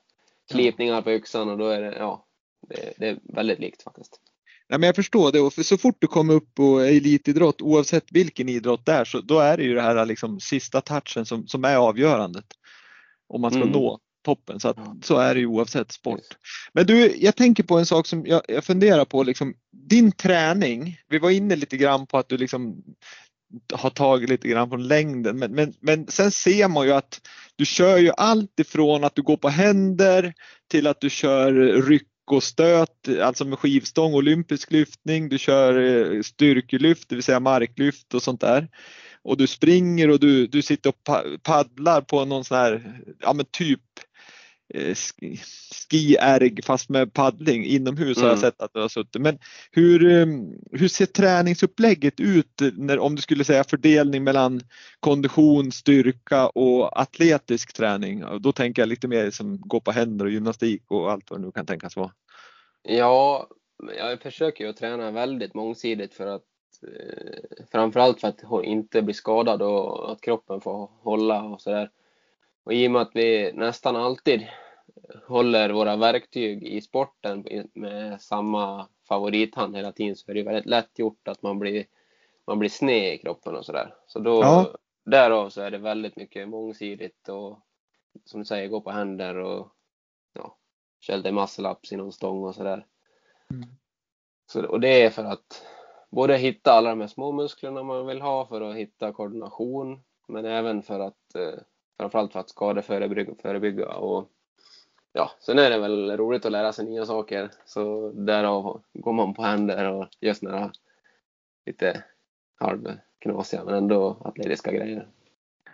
S2: slipningar på yxan och då är det, ja, det, det är väldigt likt faktiskt.
S1: Ja, men jag förstår det och för så fort du kommer upp på elitidrott oavsett vilken idrott det är så då är det ju det här liksom sista touchen som, som är avgörandet. Om man ska mm. nå toppen så att så är det ju oavsett sport. Men du, jag tänker på en sak som jag, jag funderar på liksom din träning. Vi var inne lite grann på att du liksom har tagit lite grann från längden men, men, men sen ser man ju att du kör ju allt ifrån att du går på händer till att du kör ryck och stöt, alltså med skivstång, olympisk lyftning, du kör eh, styrkelyft, det vill säga marklyft och sånt där. Och du springer och du, du sitter och paddlar på någon sån här, ja men typ eh, ski-erg fast med paddling inomhus mm. har jag mm. sett att du har suttit. Men hur, ehm, hur ser träningsupplägget ut när, om du skulle säga fördelning mellan kondition, styrka och atletisk träning? Då tänker jag lite mer som gå på händer och gymnastik och allt vad det nu kan tänkas vara.
S2: Ja, jag försöker ju träna väldigt mångsidigt för att eh, framförallt för att inte bli skadad och att kroppen får hålla och sådär. Och i och med att vi nästan alltid håller våra verktyg i sporten med samma favorithand hela tiden så är det väldigt lätt gjort att man blir, man blir sned i kroppen och sådär. Så då, ja. därav så är det väldigt mycket mångsidigt och som du säger, gå på händer och ja, shoulder muscle ups i någon stång och sådär. Mm. Så, och det är för att både hitta alla de här små musklerna man vill ha för att hitta koordination men även för att eh, framförallt för att skadeförebygga och ja, sen är det väl roligt att lära sig nya saker. Så därav går man på händer och gör såna här lite halvknasiga men ändå atletiska grejer.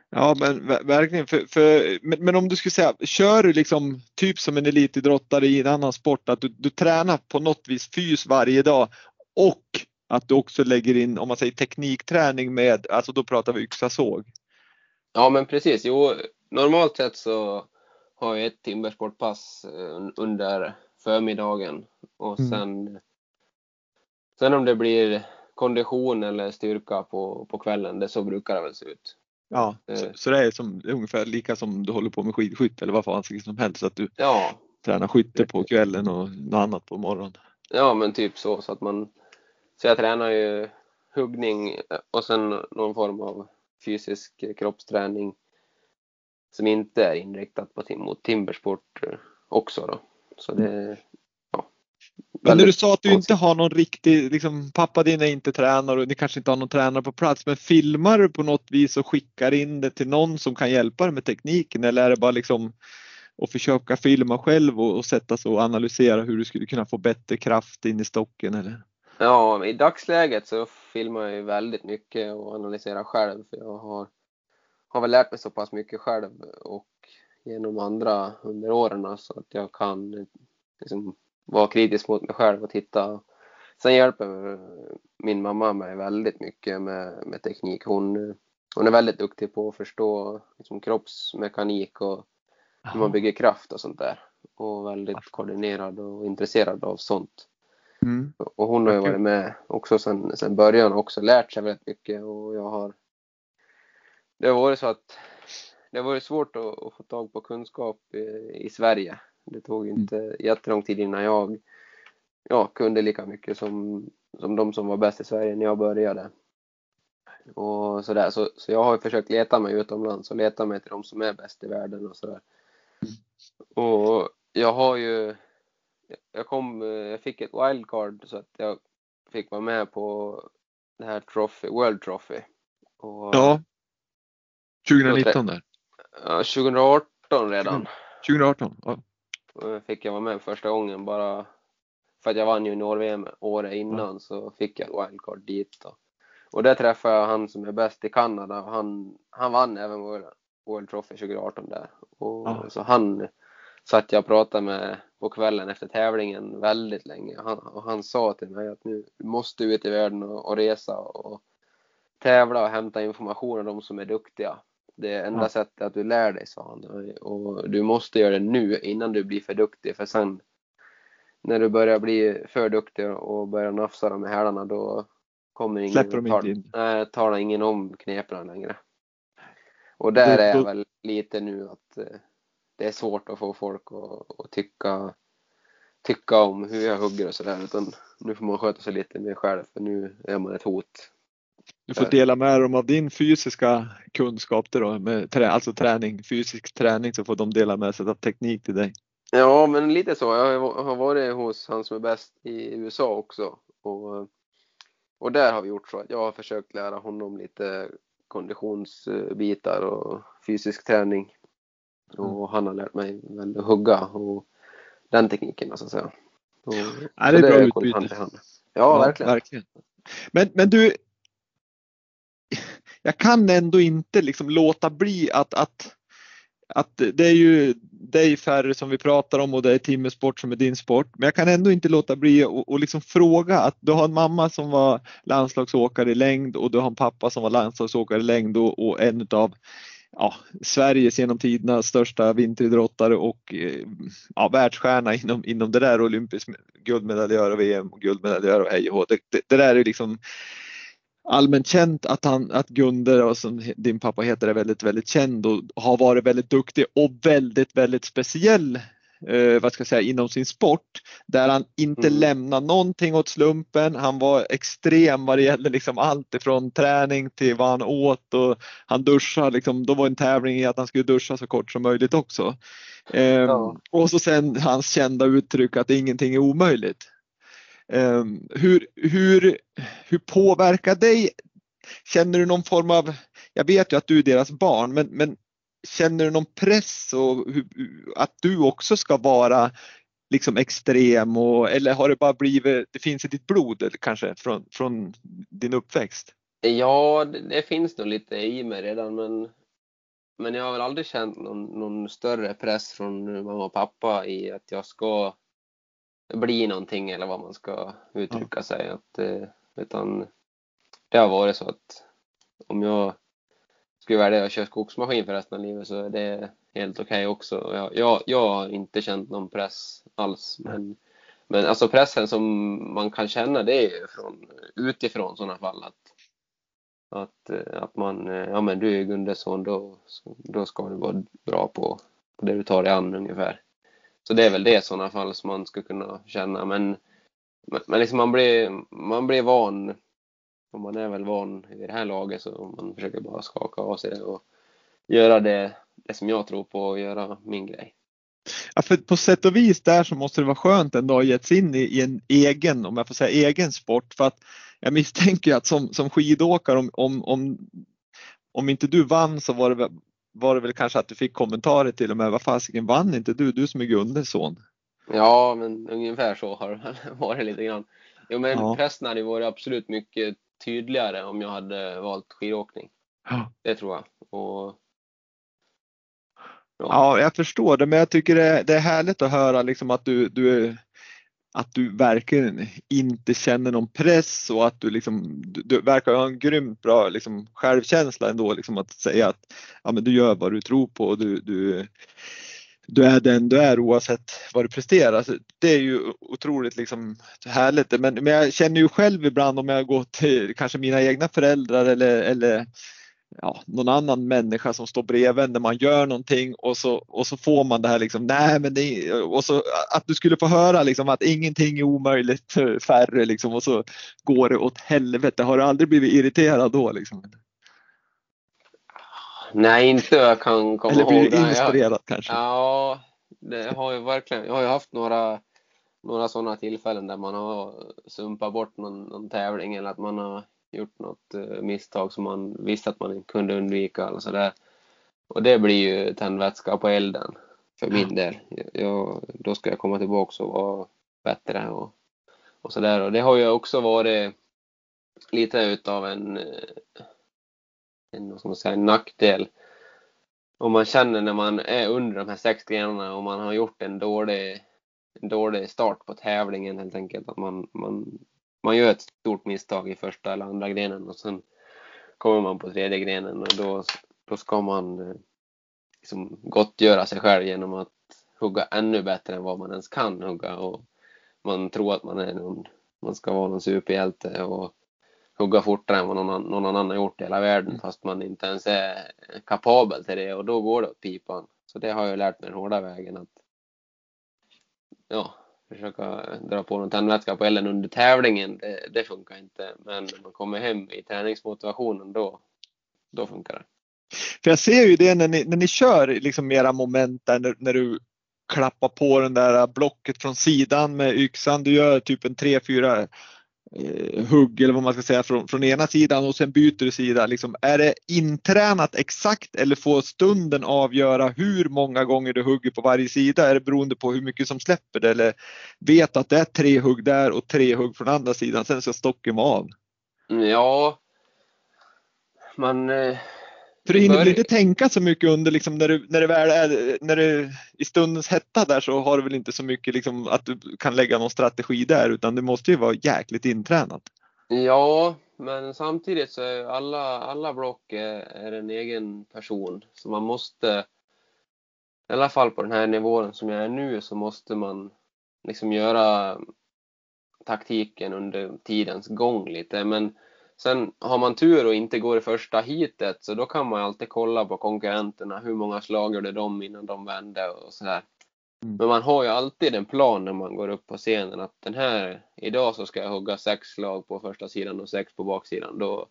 S1: Ja men verkligen. För, för, men, men, om du skulle säga, kör du liksom typ som en elitidrottare i en annan sport, att du, du tränar på något vis fys varje dag och att du också lägger in, om man säger teknikträning med, alltså då pratar vi yxa såg.
S2: Ja men precis, jo normalt sett så har jag ett timmersportpass eh, under förmiddagen och mm. sen, sen om det blir kondition eller styrka på, på kvällen, det så brukar det väl se ut.
S1: Ja, eh. så, så, det är som, ungefär lika som du håller på med skidskytte eller vad fan som helst, att du ja. tränar skytte på kvällen och något annat på morgonen.
S2: Ja, men typ så, så att man, så jag tränar ju huggning och sen någon form av fysisk kroppsträning som inte är inriktat på tim mot timbersport eh, också. Då. Så det, ja,
S1: men när du sa att du inte har någon riktig, liksom, pappa din är inte tränare och ni kanske inte har någon tränare på plats, men filmar du på något vis och skickar in det till någon som kan hjälpa dig med tekniken eller är det bara liksom att försöka filma själv och, och sätta sig och analysera hur du skulle kunna få bättre kraft in i stocken eller?
S2: Ja, i dagsläget så filmar jag ju väldigt mycket och analyserar själv för jag har har väl lärt mig så pass mycket själv och genom andra under åren så att jag kan liksom vara kritisk mot mig själv och titta. Sen hjälper min mamma mig väldigt mycket med, med teknik. Hon, hon är väldigt duktig på att förstå liksom, kroppsmekanik och hur man bygger kraft och sånt där. Och väldigt koordinerad och intresserad av sånt. Mm. Och hon har ju varit med också sen, sen början och också lärt sig väldigt mycket och jag har det har varit så att det har varit svårt att, att få tag på kunskap i, i Sverige. Det tog mm. inte mm. jättelång tid innan jag ja, kunde lika mycket som, som de som var bäst i Sverige när jag började. Och sådär. Så, så jag har försökt leta mig utomlands och leta mig till de som är bäst i världen och sådär. Mm. Och jag har ju jag, kom, jag fick ett wildcard så att jag fick vara med på det här trophy, World Trophy.
S1: Och, ja. 2019 där?
S2: Ja, 2018 redan.
S1: 2018, ja.
S2: Fick jag vara med första gången bara för att jag vann junior-VM året innan så fick jag wildcard dit då. Och där träffade jag han som är bäst i Kanada och han, han vann även World, World Trophy 2018 där. Och,
S1: Ja.
S2: Så han satt jag och pratade med på kvällen efter tävlingen väldigt länge. Han, och han sa till mig att nu du måste ut i världen och, och resa och tävla och hämta information av de som är duktiga. Det är enda
S1: Ja.
S2: sättet att du lär dig, sa han. Och du måste göra det nu innan du blir för duktig. För sen när du börjar bli för duktig och börjar nafsa dem i hälarna då kommer ingen
S1: Släpper de
S2: tar,
S1: inte in.
S2: Nej, talar ingen om knepen längre. Och där
S1: Då-
S2: är jag
S1: då-
S2: väl lite nu att eh, det är svårt att få folk att, att tycka, tycka om hur jag hugger och sådär. Utan nu får man sköta sig lite mer själv för nu är man ett hot.
S1: Du får dela med dem av din fysiska kunskap då, med trä, alltså träning, fysisk träning så får de dela med sig av teknik till dig.
S2: Ja, men lite så. Jag har- varit hos han som är bäst i USA också. Och, och där har vi gjort så att jag har försökt lära honom lite konditionsbitar och fysisk träning. Och han har lärt mig väl att hugga och den tekniken så att säga. Och,
S1: Ja, det är bra utbyte.
S2: hand hand. Ja, verkligen.
S1: Men, men du, <laughs> jag kan ändå inte liksom låta bli att, att, att det är ju dig färre som vi pratar om och det är Timmersport som är din sport. Men jag kan ändå inte låta bli att och liksom fråga att du har en mamma som var landslagsåkare i längd och du har en pappa som var landslagsåkare i längd och, och en av ja, Sveriges genom tiderna största vinteridrottare och eh, ja, världsstjärna inom, inom det där olympisk guldmedaljör och VM och guldmedaljör och hej och hå. det, det, det där är liksom allmänt känt att, han, att Gunder, som din pappa heter, är väldigt, väldigt känd och har varit väldigt duktig och väldigt, väldigt speciell eh, vad ska jag säga, inom sin sport där han inte
S2: Mm.
S1: lämnar någonting åt slumpen. Han var extrem vad det gäller liksom allt ifrån träning till vad han åt och han duschade liksom, då var en tävling i att han skulle duscha så kort som möjligt också. Ehm,
S2: Ja.
S1: Och så sen hans kända uttryck att ingenting är omöjligt. Ehm, hur, hur, hur påverkar dig? Känner du någon form av, jag vet ju att du är deras barn, men, men känner du någon press och att du också ska vara liksom extrem och, eller har det bara blivit, det finns i ditt blod kanske från, från din uppväxt?
S2: Ja, det, det finns nog lite i mig redan men, men jag har väl aldrig känt någon, någon större press från mamma och pappa i att jag ska bli någonting eller vad man ska uttrycka sig. Att, eh, utan det har varit så att om jag skulle välja att köra skogsmaskin för resten av livet så är det helt okej också. Jag, jag, jag har inte känt någon press alls. Men, men alltså pressen som man kan känna det är från, utifrån i sådana fall. Att, att, eh, att man, eh, ja men du är Gundes son, då, då ska du vara bra på, på det du tar dig an ungefär. Så det är väl det i sådana fall som man skulle kunna känna. Men, men liksom man, blir, man blir van, och man är väl van i det här laget så man försöker bara skaka av sig det och göra det, det som jag tror på och göra min grej.
S1: Ja, för på sätt och vis där så måste det vara skönt ändå att gett sig in i, i en egen, om jag får säga egen sport. För att jag misstänker att som, som skidåkare, om, om, om, om inte du vann så var det, väl- var det väl kanske att du fick kommentarer till och med. Vad fasiken vann inte du? Du som är Gundes son.
S2: Ja, men ungefär så har det <laughs> varit lite grann. Jo, men
S1: Ja.
S2: pressen hade ju varit absolut mycket tydligare om jag hade valt skidåkning.
S1: Ja.
S2: Det tror jag. Och,
S1: Ja, jag förstår det, men jag tycker det är, det är härligt att höra liksom att du, du, att du verkligen inte känner någon press och att du, liksom, du, du verkar ha en grymt bra liksom, självkänsla ändå. Liksom, att säga att ja, men du gör vad du tror på och du, du, du är den du är oavsett vad du presterar. Så det är ju otroligt liksom, härligt. Men, men jag känner ju själv ibland om jag går till kanske mina egna föräldrar eller, eller ja, någon annan människa som står bredvid när man gör någonting och så, och så får man det här liksom, nej men det och så att du skulle få höra liksom att ingenting är omöjligt för färre liksom och så går det åt helvete. Har du aldrig blivit irriterad då liksom?
S2: Nej, inte jag kan komma
S1: Eller blir
S2: ihåg.
S1: du
S2: Nej, jag-
S1: inspirerad kanske?
S2: Ja, det har ju verkligen. Jag har ju haft några, några sådana tillfällen där man har sumpat bort någon, någon tävling eller att man har gjort något eh, misstag som man visste att man kunde undvika eller sådär. Och det blir ju tändvätska på elden för min del. Jag, då ska jag komma tillbaka och vara bättre och och sådär. Och det har ju också varit lite utav en, en, vad ska man säga, en nackdel. Om man känner när man är under de här sex grenarna och man har gjort en dålig, en dålig start på tävlingen helt enkelt. Att man, man, man gör ett stort misstag i första eller andra grenen och sen kommer man på tredje grenen och då, då ska man eh, liksom gottgöra sig själv genom att hugga ännu bättre än vad man ens kan hugga och man tror att man är någon, man ska vara någon superhjälte och hugga fortare än vad någon, någon annan har gjort i hela världen mm. fast man inte ens är kapabel till det och då går det åt pipan. Så det har jag lärt mig den hårda vägen att ja, försöka dra på någon tändvätska på elden under tävlingen, det, det, funkar inte. Men när man kommer hem i träningsmotivationen då, då funkar det.
S1: För jag ser ju det när ni, när ni kör liksom era moment där när, när du klappar på den där blocket från sidan med yxan. Du gör typ en 3-4 eh, Eh, hugg eller vad man ska säga från, från ena sidan och sen byter du sida. Liksom, är det intränat exakt eller får stunden avgöra hur många gånger du hugger på varje sida? Är det beroende på hur mycket som släpper det eller vet att det är tre hugg där och tre hugg från andra sidan, sen ska stocken vara av?
S2: Ja, man eh,
S1: för du hinner inte tänka så mycket under liksom när du, när det väl är, när du i stundens hetta där så har du väl inte så mycket liksom att du kan lägga någon strategi där utan det måste ju vara jäkligt intränat.
S2: Ja, men samtidigt så är alla, alla block är, är en egen person så man måste i alla fall på den här nivån som jag är nu så måste man liksom göra taktiken under tidens gång lite men Sen har man tur och inte går i första hitet så då kan man alltid kolla på konkurrenterna. Hur många slag gjorde de innan de vände och sådär. Mm. Men man har ju alltid en plan när man går upp på scenen att den här, idag så ska jag hugga sex slag på första sidan och sex på baksidan. Då,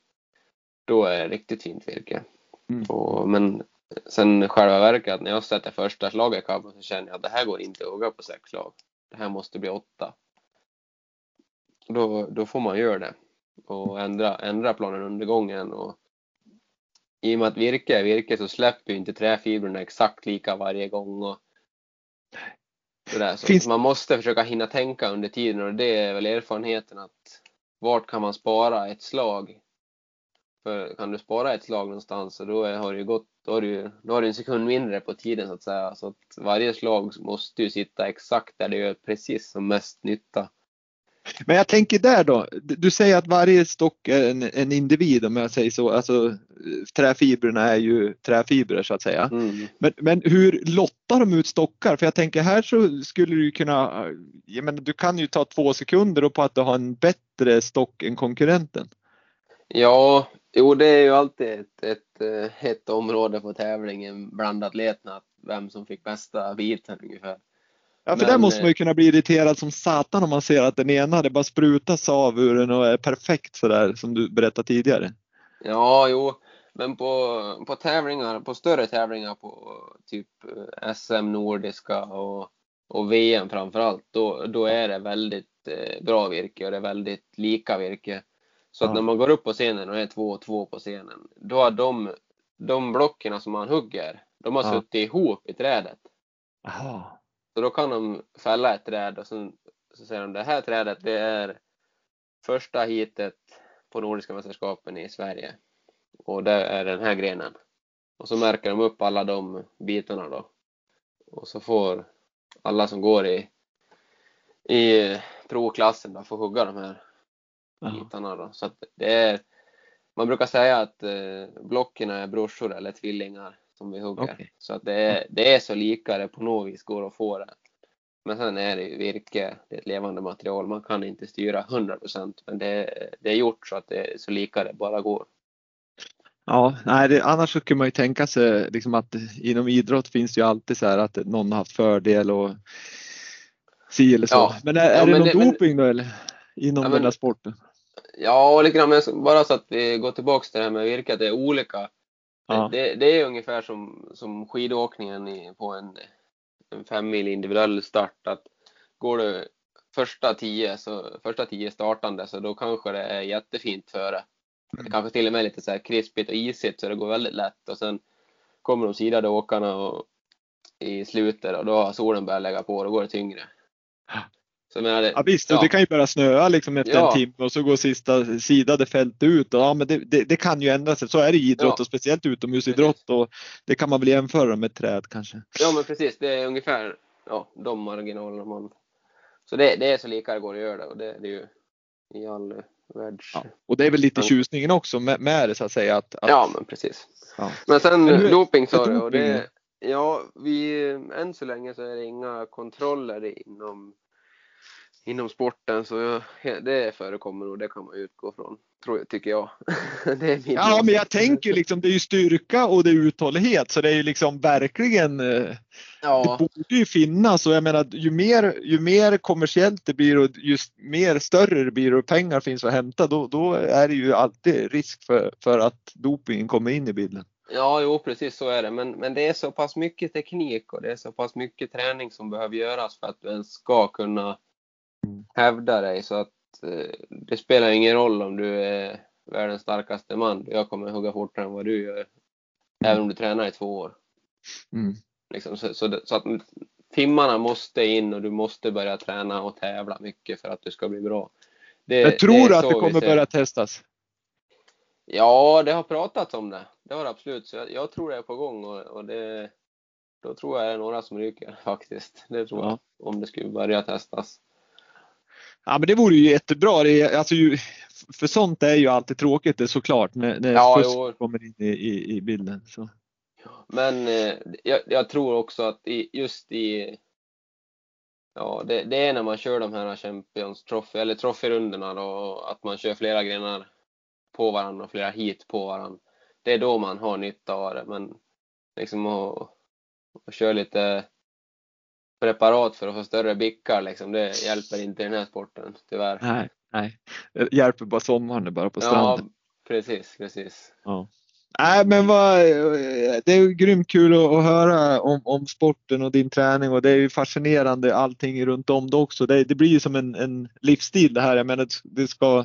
S2: då är det riktigt fint virke. Mm. Och, men sen själva verket, när jag sätter första slaget i kabeln så känner jag att det här går inte att hugga på sex slag. Det här måste bli åtta. Då, då får man göra det och ändra, ändra planen under gången. Och I och med att virke är virke så släpper ju inte träfibrerna exakt lika varje gång. Och sådär. Så Finns... Man måste försöka hinna tänka under tiden och det är väl erfarenheten att vart kan man spara ett slag? För kan du spara ett slag någonstans så då har det gått, då har du, då har du en sekund mindre på tiden så att säga. Så att varje slag måste ju sitta exakt där det gör precis som mest nytta.
S1: Men jag tänker där då, du säger att varje stock är en, en individ om jag säger så. Alltså, träfibrerna är ju träfibrer så att säga. Mm. Men, men hur lottar de ut stockar? För jag tänker här så skulle du kunna, jag menar, du kan ju ta två sekunder på att du har en bättre stock än konkurrenten.
S2: Ja, jo det är ju alltid ett, ett, eh, ett område på tävlingen bland atleterna, vem som fick bästa biten ungefär.
S1: Ja, för men, där måste man ju eh, kunna bli irriterad som satan om man ser att den ena det bara sprutas av ur den och är perfekt sådär som du berättade tidigare.
S2: Ja, jo, men på, på tävlingar, på större tävlingar på typ eh, SM nordiska och, och VM framförallt, då, då är det väldigt eh, bra virke och det är väldigt lika virke. Så att ja. när man går upp på scenen och är två och två på scenen, då har de, de blocken som man hugger, de har ja. suttit ihop i trädet. Aha. Så då kan de fälla ett träd och sen så säger de det här trädet det är första hitet på Nordiska mästerskapen i Sverige. Och det är den här grenen. Och så märker de upp alla de bitarna då. Och så får alla som går i, i provklassen då få hugga de här bitarna då. Så det är, man brukar säga att eh, blocken är brorsor eller tvillingar som vi hugger. Okay. Så att det är, det är så lika det på något vis går att få det. Men sen är det ju virke, det är ett levande material. Man kan inte styra 100 procent, men det, det är gjort så att det är så lika det bara går.
S1: Ja, nej, det, annars så kan man ju tänka sig liksom att inom idrott finns det ju alltid så här att någon har haft fördel och si eller så. Ja. Men är, är ja, det någon det, doping men, då eller? Inom ja, men, den här sporten?
S2: Ja, lite grann, bara så att vi går tillbaks till det här med virke, att det är olika Ja. Det, det, är ungefär som, som skidåkningen i, på en, en fem mil individuell start. Att går du första tio, så, första tio startande så då kanske det är jättefint före. Mm. Kanske till och med lite så här krispigt och isigt så det går väldigt lätt och sen kommer de sidade åkarna och, i slutet och då har solen börjat lägga på och då går det tyngre. Så menar, det,
S1: ja visst, ja. det kan ju börja snöa liksom efter
S2: Ja.
S1: en timme och så går sista sidade fält ut. Och, ja, men det, det, det kan ju ändra sig. Så är det i idrott
S2: Ja.
S1: och speciellt utomhusidrott. Och det kan man väl jämföra med träd kanske.
S2: Ja men precis, det är ungefär ja, de marginalerna man... Så det, det är så lika det går att göra och det, det är ju i all världs...
S1: Ja. Och det är väl lite tjusningen också med, med det så att säga. Att, att,
S2: Ja, men precis. Men sen
S1: Men hur-
S2: doping sa du och det... Ja, vi, än så länge så är det inga kontroller inom, inom sporten så det förekommer och det kan man utgå från, tror jag, tycker jag. <laughs> det är min
S1: Ja, men jag tänker liksom det är ju styrka och det är uthållighet så det är ju liksom verkligen eh,
S2: Ja,
S1: Det borde ju finnas och jag menar ju mer, ju mer kommersiellt det blir och just mer större det blir och pengar finns att hämta då, då är det ju alltid risk för, för att dopingen kommer in i bilden.
S2: ja, jo precis så är det. Men, men det är så pass mycket teknik och det är så pass mycket träning som behöver göras för att du ens ska kunna. Hävda dig. Så att eh, det spelar ingen roll om du är världens starkaste man. Jag kommer hugga fortare än vad du gör. Även om du tränar i två år.
S1: Mm.
S2: Liksom, så, så, så att timmarna måste in och du måste börja träna och tävla mycket för att du ska bli bra. Det,
S1: Jag tror
S2: är
S1: att det kommer börja testas.
S2: Ja, det har pratats om det. Det har det absolut. Så jag, jag tror det är på gång och, och det, då tror jag det är några som ryker <laughs> faktiskt. Det tror
S1: Ja.
S2: jag. Om det skulle börja testas.
S1: Ja men det vore ju jättebra. Det är, alltså ju, för sånt är ju alltid tråkigt det är såklart när, när
S2: Ja,
S1: fusk kommer in i, i, i bilden. Så.
S2: Men eh, jag, jag tror också att i, just i Ja, det, det är när man kör de här Champions Trophy eller Trophy-rundorna då, att man kör flera grenar på varandra och flera hit på varandra. Det är då man har nytta av det, men liksom att, att köra lite preparat för att få större bickar liksom, det hjälper inte i den här sporten, tyvärr.
S1: Nej, nej. Det hjälper bara sommaren bara på
S2: Ja,
S1: stranden.
S2: precis, precis.
S1: Ja. Nej men vad, det är ju grymt kul att, att höra om, om sporten och din träning och det är ju fascinerande allting runt om det också. Det, det blir ju som en, en livsstil det här. Jag menar, det ska,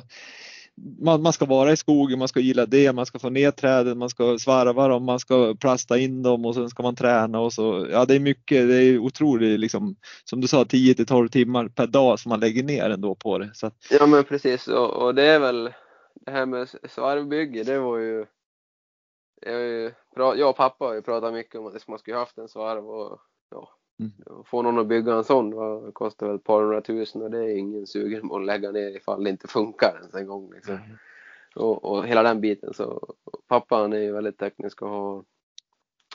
S1: man, man ska vara i skogen, man ska gilla det, man ska få ner träden, man ska svarva dem, man ska plasta in dem och sen ska man träna och så. Ja det är mycket, det är otroligt liksom, som du sa 10 till 12 timmar per dag som man lägger ner ändå på det. Så att,
S2: Ja men precis och, och det är väl det här med svarvbygge, det var ju jag, ju jag och pappa har ju pratat mycket om att man skulle haft en svarv och ja,
S1: Mm.
S2: få någon att bygga en sån va, kostar väl ett par hundratusen och det är ingen sugen på att lägga ner ifall det inte funkar ens en gång liksom. och, och hela den biten så pappa han är ju väldigt teknisk och har,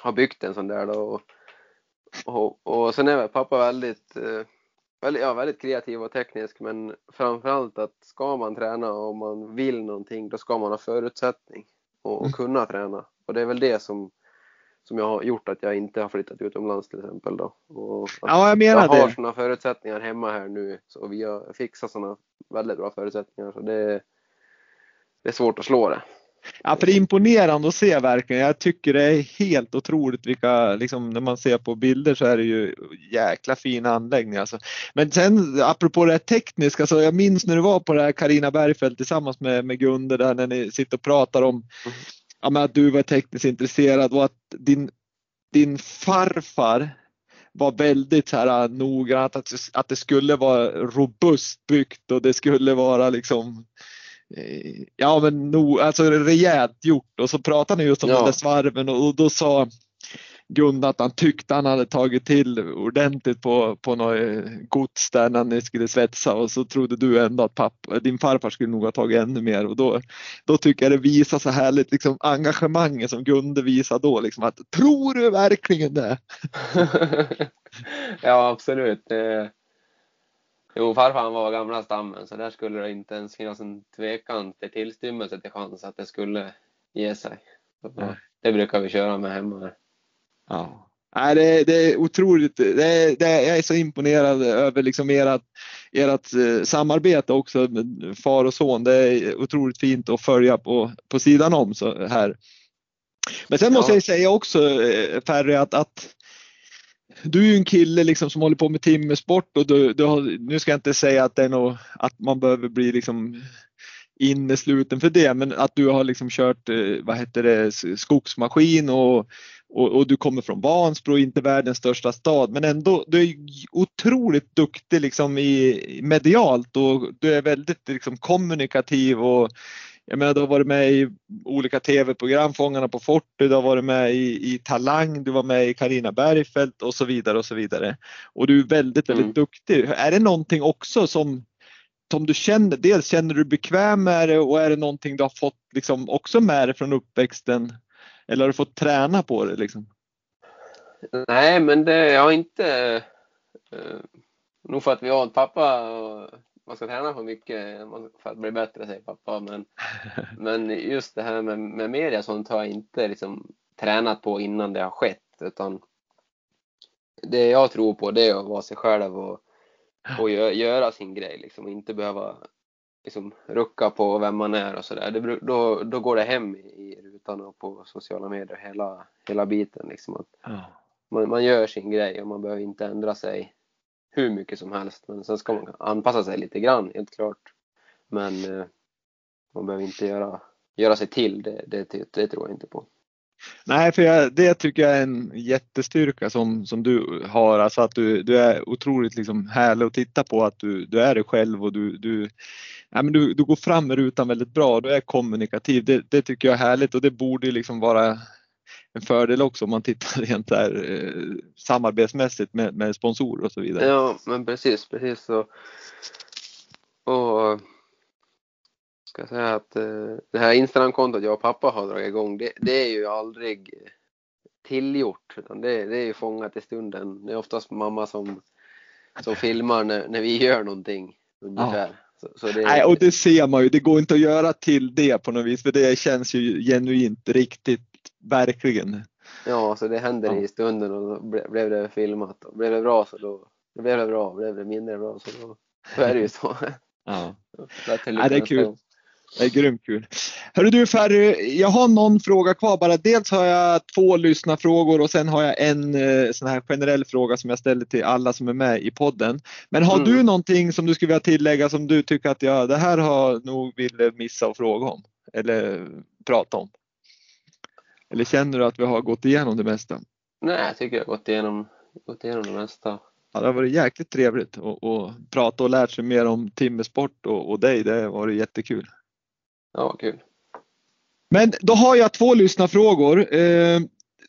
S2: har byggt en sån där då och, och, och sen är väl pappa väldigt eh, väldigt, ja, väldigt kreativ och teknisk men framförallt att ska man träna och om man vill någonting då ska man ha förutsättning och, och
S1: Mm.
S2: kunna träna och det är väl det som som jag har gjort att jag inte har flyttat utomlands till exempel då. Och
S1: ja jag menar
S2: jag har sådana förutsättningar hemma här nu så vi har fixat sådana väldigt bra förutsättningar så det, det är svårt att slå det.
S1: Ja, för det är imponerande att se verkligen. Jag tycker det är helt otroligt vilka, liksom, när man ser på bilder så är det ju jäkla fina anläggningar. Alltså. Men sen apropå det här tekniska, så jag minns när du var på det här Carina Bergfeldt tillsammans med, med Gunde där när ni sitter och pratar om ja, men att du var tekniskt intresserad och att din, din farfar var väldigt så här noggrant att, att det skulle vara robust byggt och det skulle vara liksom eh, Ja men no, alltså rejält gjort och så pratade ni just om
S2: Ja.
S1: den där svarven och, och då sa Gunnar att han tyckte han hade tagit till ordentligt på, på något eh, gods där när ni skulle svetsa och så trodde du ändå att pappa, din farfar skulle nog ha tagit ännu mer och då, då tycker jag det visar så härligt liksom engagemanget som Gunde visar då liksom att tror du verkligen det? <laughs>
S2: ja, absolut. Jo, farfar han var gamla stammen så där skulle det inte ens finnas en tvekan till tillstymmelse till chans att det skulle ge sig. Så, det brukar vi köra med hemma.
S1: Ja. Nej, det, det är otroligt. Det, det, jag är så imponerad över liksom ert, ert eh, samarbete också med far och son. Det är otroligt fint att följa på, på sidan om så här. Men sen måste
S2: Ja.
S1: jag säga också eh, Ferry att, att du är ju en kille liksom som håller på med timmersport och du, du har, nu ska jag inte säga att det är något, att man behöver bli liksom innesluten för det, men att du har liksom kört, eh, vad heter det, skogsmaskin och, och, och, du kommer från Vansbro, inte världens största stad, men ändå, du är otroligt duktig liksom i medialt och du är väldigt liksom kommunikativ och jag menar, du har varit med i olika tv-program, Fångarna på fortet, du har varit med i, i Talang, du var med i Karina Bergfeldt och så vidare och så vidare. Och du är väldigt, väldigt mm. duktig. Är det någonting också som, som du känner, dels känner du bekväm med det och är det någonting du har fått liksom också med dig från uppväxten? Eller har du fått träna på det liksom?
S2: Nej, men det, jag har inte, uh, nog för att vi har en pappa och man ska träna på mycket för att bli bättre, säger pappa. Men, <laughs> men just det här med, med media sånt har jag inte liksom tränat på innan det har skett. Utan det jag tror på det är att vara sig själv och, och göra sin grej liksom, och inte behöva liksom, rucka på vem man är och sådär. Då, då går det hem i, rutan och på sociala medier hela, hela biten. Liksom, att man, man gör sin grej och man behöver inte ändra sig hur mycket som helst. Men sen ska man anpassa sig lite grann, helt klart. Men eh, man behöver inte göra, göra sig till, det, det, det tror jag inte på.
S1: Nej, för jag, det tycker jag är en jättestyrka som, som du har, alltså att du, du är otroligt liksom härlig att titta på, att du, du är dig själv och du, du, ja, men du, du går fram med rutan väldigt bra, du är kommunikativ. Det, det tycker jag är härligt och det borde liksom vara en fördel också om man tittar <laughs> rent där eh, samarbetsmässigt med, med sponsorer och så vidare.
S2: Ja, men precis, precis så. Och ska säga att eh, det här Instagram-kontot jag och pappa har dragit igång, det, det är ju aldrig tillgjort, utan det, det är ju fångat i stunden. Det är oftast mamma som, som filmar när, när vi gör någonting ungefär.
S1: Så, så. Nej, och det ser man ju, det går inte att göra till det på något vis för det känns ju genuint riktigt verkligen.
S2: Ja, så det händer ja. i stunden och då blev det filmat. Och blev det bra så då, då blev det bra. Blev det mindre bra så då, då är det ju så.
S1: Ja. <laughs> ja det är kul. Det är grymt kul. Hörru du Ferry, jag har någon fråga kvar bara. Dels har jag två lyssnarfrågor och sen har jag en eh, sån här generell fråga som jag ställer till alla som är med i podden. Men har mm. du någonting som du skulle vilja tillägga som du tycker att jag, det här har nog ville missa och fråga om eller prata om? Eller känner du att vi har gått igenom det mesta?
S2: Nej, jag tycker jag har gått igenom, gått igenom det mesta.
S1: Ja, det har varit jäkligt trevligt att prata och lärt sig mer om timmersport och, och dig. Det har varit jättekul.
S2: Ja, kul.
S1: Men då har jag två lyssnarfrågor. Eh,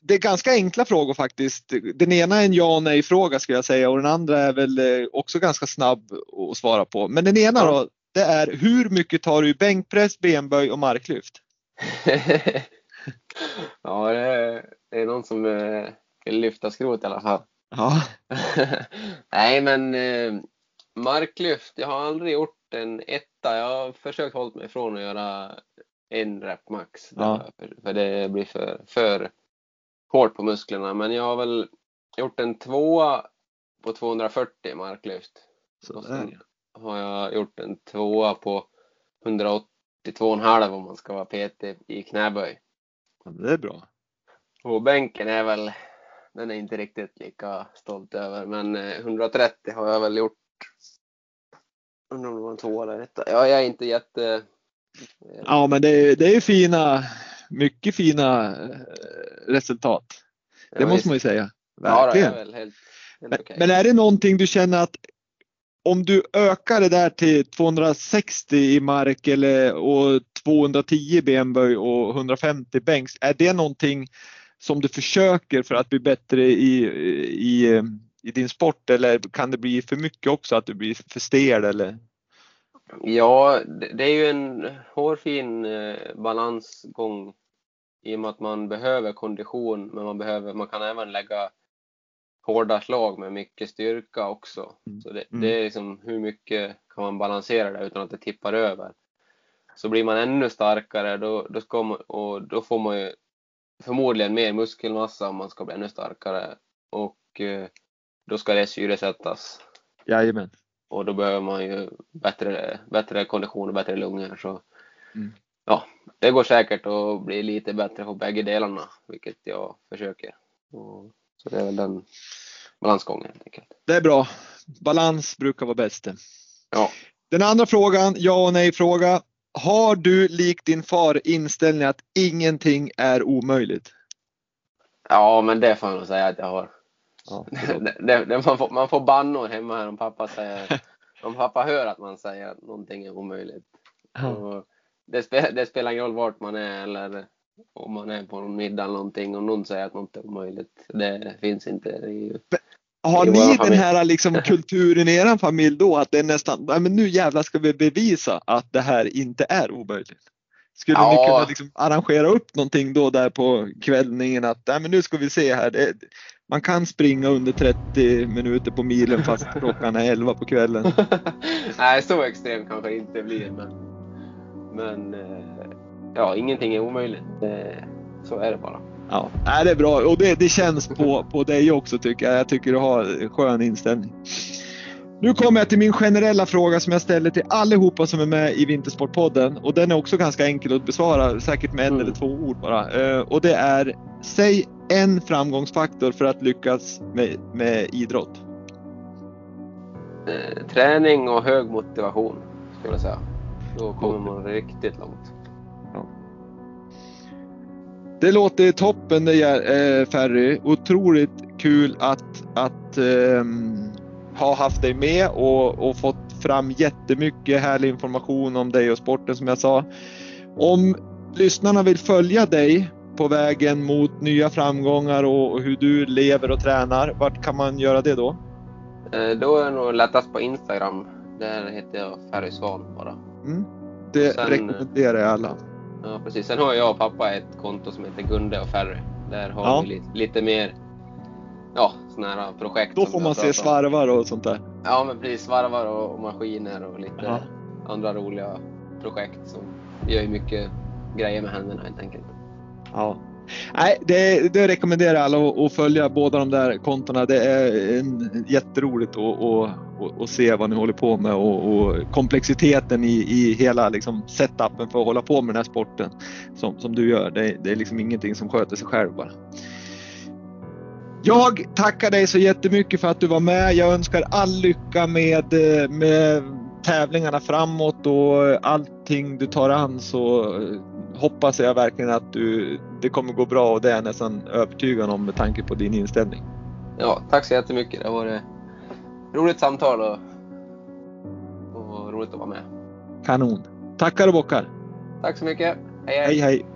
S1: det är ganska enkla frågor faktiskt. Den ena är en ja och nej fråga skulle jag säga och den andra är väl eh, också ganska snabb att svara på. Men den ena då, det är hur mycket tar du i bänkpress, benböj och marklyft? <laughs>
S2: ja, det är, det är någon som eh, vill lyfta skrot i alla fall.
S1: Ja. <laughs>
S2: Nej, men marklyft, jag har aldrig gjort en etta. Jag har försökt hålla mig ifrån att göra en rep max. Ja. För, för, det blir för, för hårt på musklerna. Men jag har väl gjort en tvåa på 240 marklyft. Så sen har jag gjort en tvåa på 182,5 om man ska vara petig i knäböj.
S1: Ja, det är bra.
S2: Och bänken är väl, den är inte riktigt lika stolt över, men 130 eh, har jag väl gjort. Undrar om det var en tvåa eller etta. Ja, jag är inte jätte...
S1: Eh, ja, men det är, det är fina, mycket fina eh, resultat. Det ja, måste visst. man ju säga.
S2: Verkligen. Ja, är väl helt,
S1: helt men, okay. men är det någonting du känner att om du ökar det där till 260 i mark eller, och 210 benböj och 150 bänks, är det någonting som du försöker för att bli bättre i, i, i din sport eller kan det bli för mycket också att du blir för stel eller?
S2: Ja, det är ju en hårfin eh, balansgång i och med att man behöver kondition men man, behöver, man kan även lägga hårda slag med mycket styrka också. Mm. Så det, mm. det, är liksom hur mycket kan man balansera det utan att det tippar över. Så blir man ännu starkare då, då, ska man, och då får man ju förmodligen mer muskelmassa om man ska bli ännu starkare och eh, då ska det syresättas.
S1: Jajamän.
S2: Och då behöver man ju bättre, bättre kondition och bättre lungor. Så, mm. ja, det går säkert att bli lite bättre på bägge delarna, vilket jag försöker. Och så det är väl den balansgången helt enkelt.
S1: Det är bra. Balans brukar vara bäst.
S2: Ja.
S1: Den andra frågan, ja och nej fråga. har du likt din far inställningen att ingenting är omöjligt?
S2: Ja, men det får jag nog säga att jag har.
S1: Ja, <laughs>
S2: det, det, man, får, man får bannor hemma här om pappa säger <laughs> om pappa hör att man säger att någonting är omöjligt. Det, spe, det, spelar ingen roll vart man är eller om man är på någon middag eller någonting och någon säger att något är omöjligt. Det finns inte. I,
S1: har ni den här liksom <laughs> kulturen i er familj då att det är nästan, men nu jävlar ska vi bevisa att det här inte är omöjligt? Skulle ja. ni kunna liksom arrangera upp någonting då där på kvällningen att men nu ska vi se här. Det, man kan springa under 30 minuter på milen fast <laughs> klockan är 11 på kvällen. <laughs>
S2: nej, så extremt kanske det inte blir men, men eh, ja, ingenting är omöjligt. Så är det bara.
S1: Ja, det är bra och det, det känns på, på dig också tycker jag. Jag tycker du har en skön inställning. Nu kommer jag till min generella fråga som jag ställer till allihopa som är med i Vintersportpodden och den är också ganska enkel att besvara, säkert med en mm. eller två ord bara. Eh, och det är, säg en framgångsfaktor för att lyckas med, med idrott.
S2: Eh, träning och hög motivation skulle jag säga. Då kommer man riktigt långt.
S1: Det låter toppen det är, eh, Ferry. Otroligt kul att, att eh, ha haft dig med och, och fått fram jättemycket härlig information om dig och sporten som jag sa. Om lyssnarna vill följa dig på vägen mot nya framgångar och, hur du lever och tränar, vart kan man göra det då?
S2: Eh, då är det nog lättast på Instagram. Där heter jag Ferry Svan bara.
S1: Mm. Det sen, rekommenderar jag alla.
S2: Ja, precis. Sen har jag och pappa ett konto som heter Gunde och Ferry. Där har ja. vi lite, lite mer ja, sådana här projekt.
S1: Då får man se svarvar och sånt där.
S2: Ja, men precis. Svarvar och, och maskiner och lite ja. andra roliga projekt som gör ju mycket grejer med händerna helt enkelt.
S1: Ja. Nej, det, det rekommenderar alla att, att följa båda de där kontona. Det är en, jätteroligt att, att, att, se vad ni håller på med och, och komplexiteten i, i hela liksom setupen för att hålla på med den här sporten som, som du gör. Det, det är liksom ingenting som sköter sig själv bara. Jag tackar dig så jättemycket för att du var med. Jag önskar all lycka med, med tävlingarna framåt och allting du tar an så hoppas jag verkligen att du, det kommer gå bra och det är jag nästan övertygad om med tanke på din inställning.
S2: Ja, tack så jättemycket. Det har varit roligt samtal och, och roligt att vara med.
S1: Kanon. Tackar och bockar.
S2: Tack så mycket.
S1: hej. hej, hej.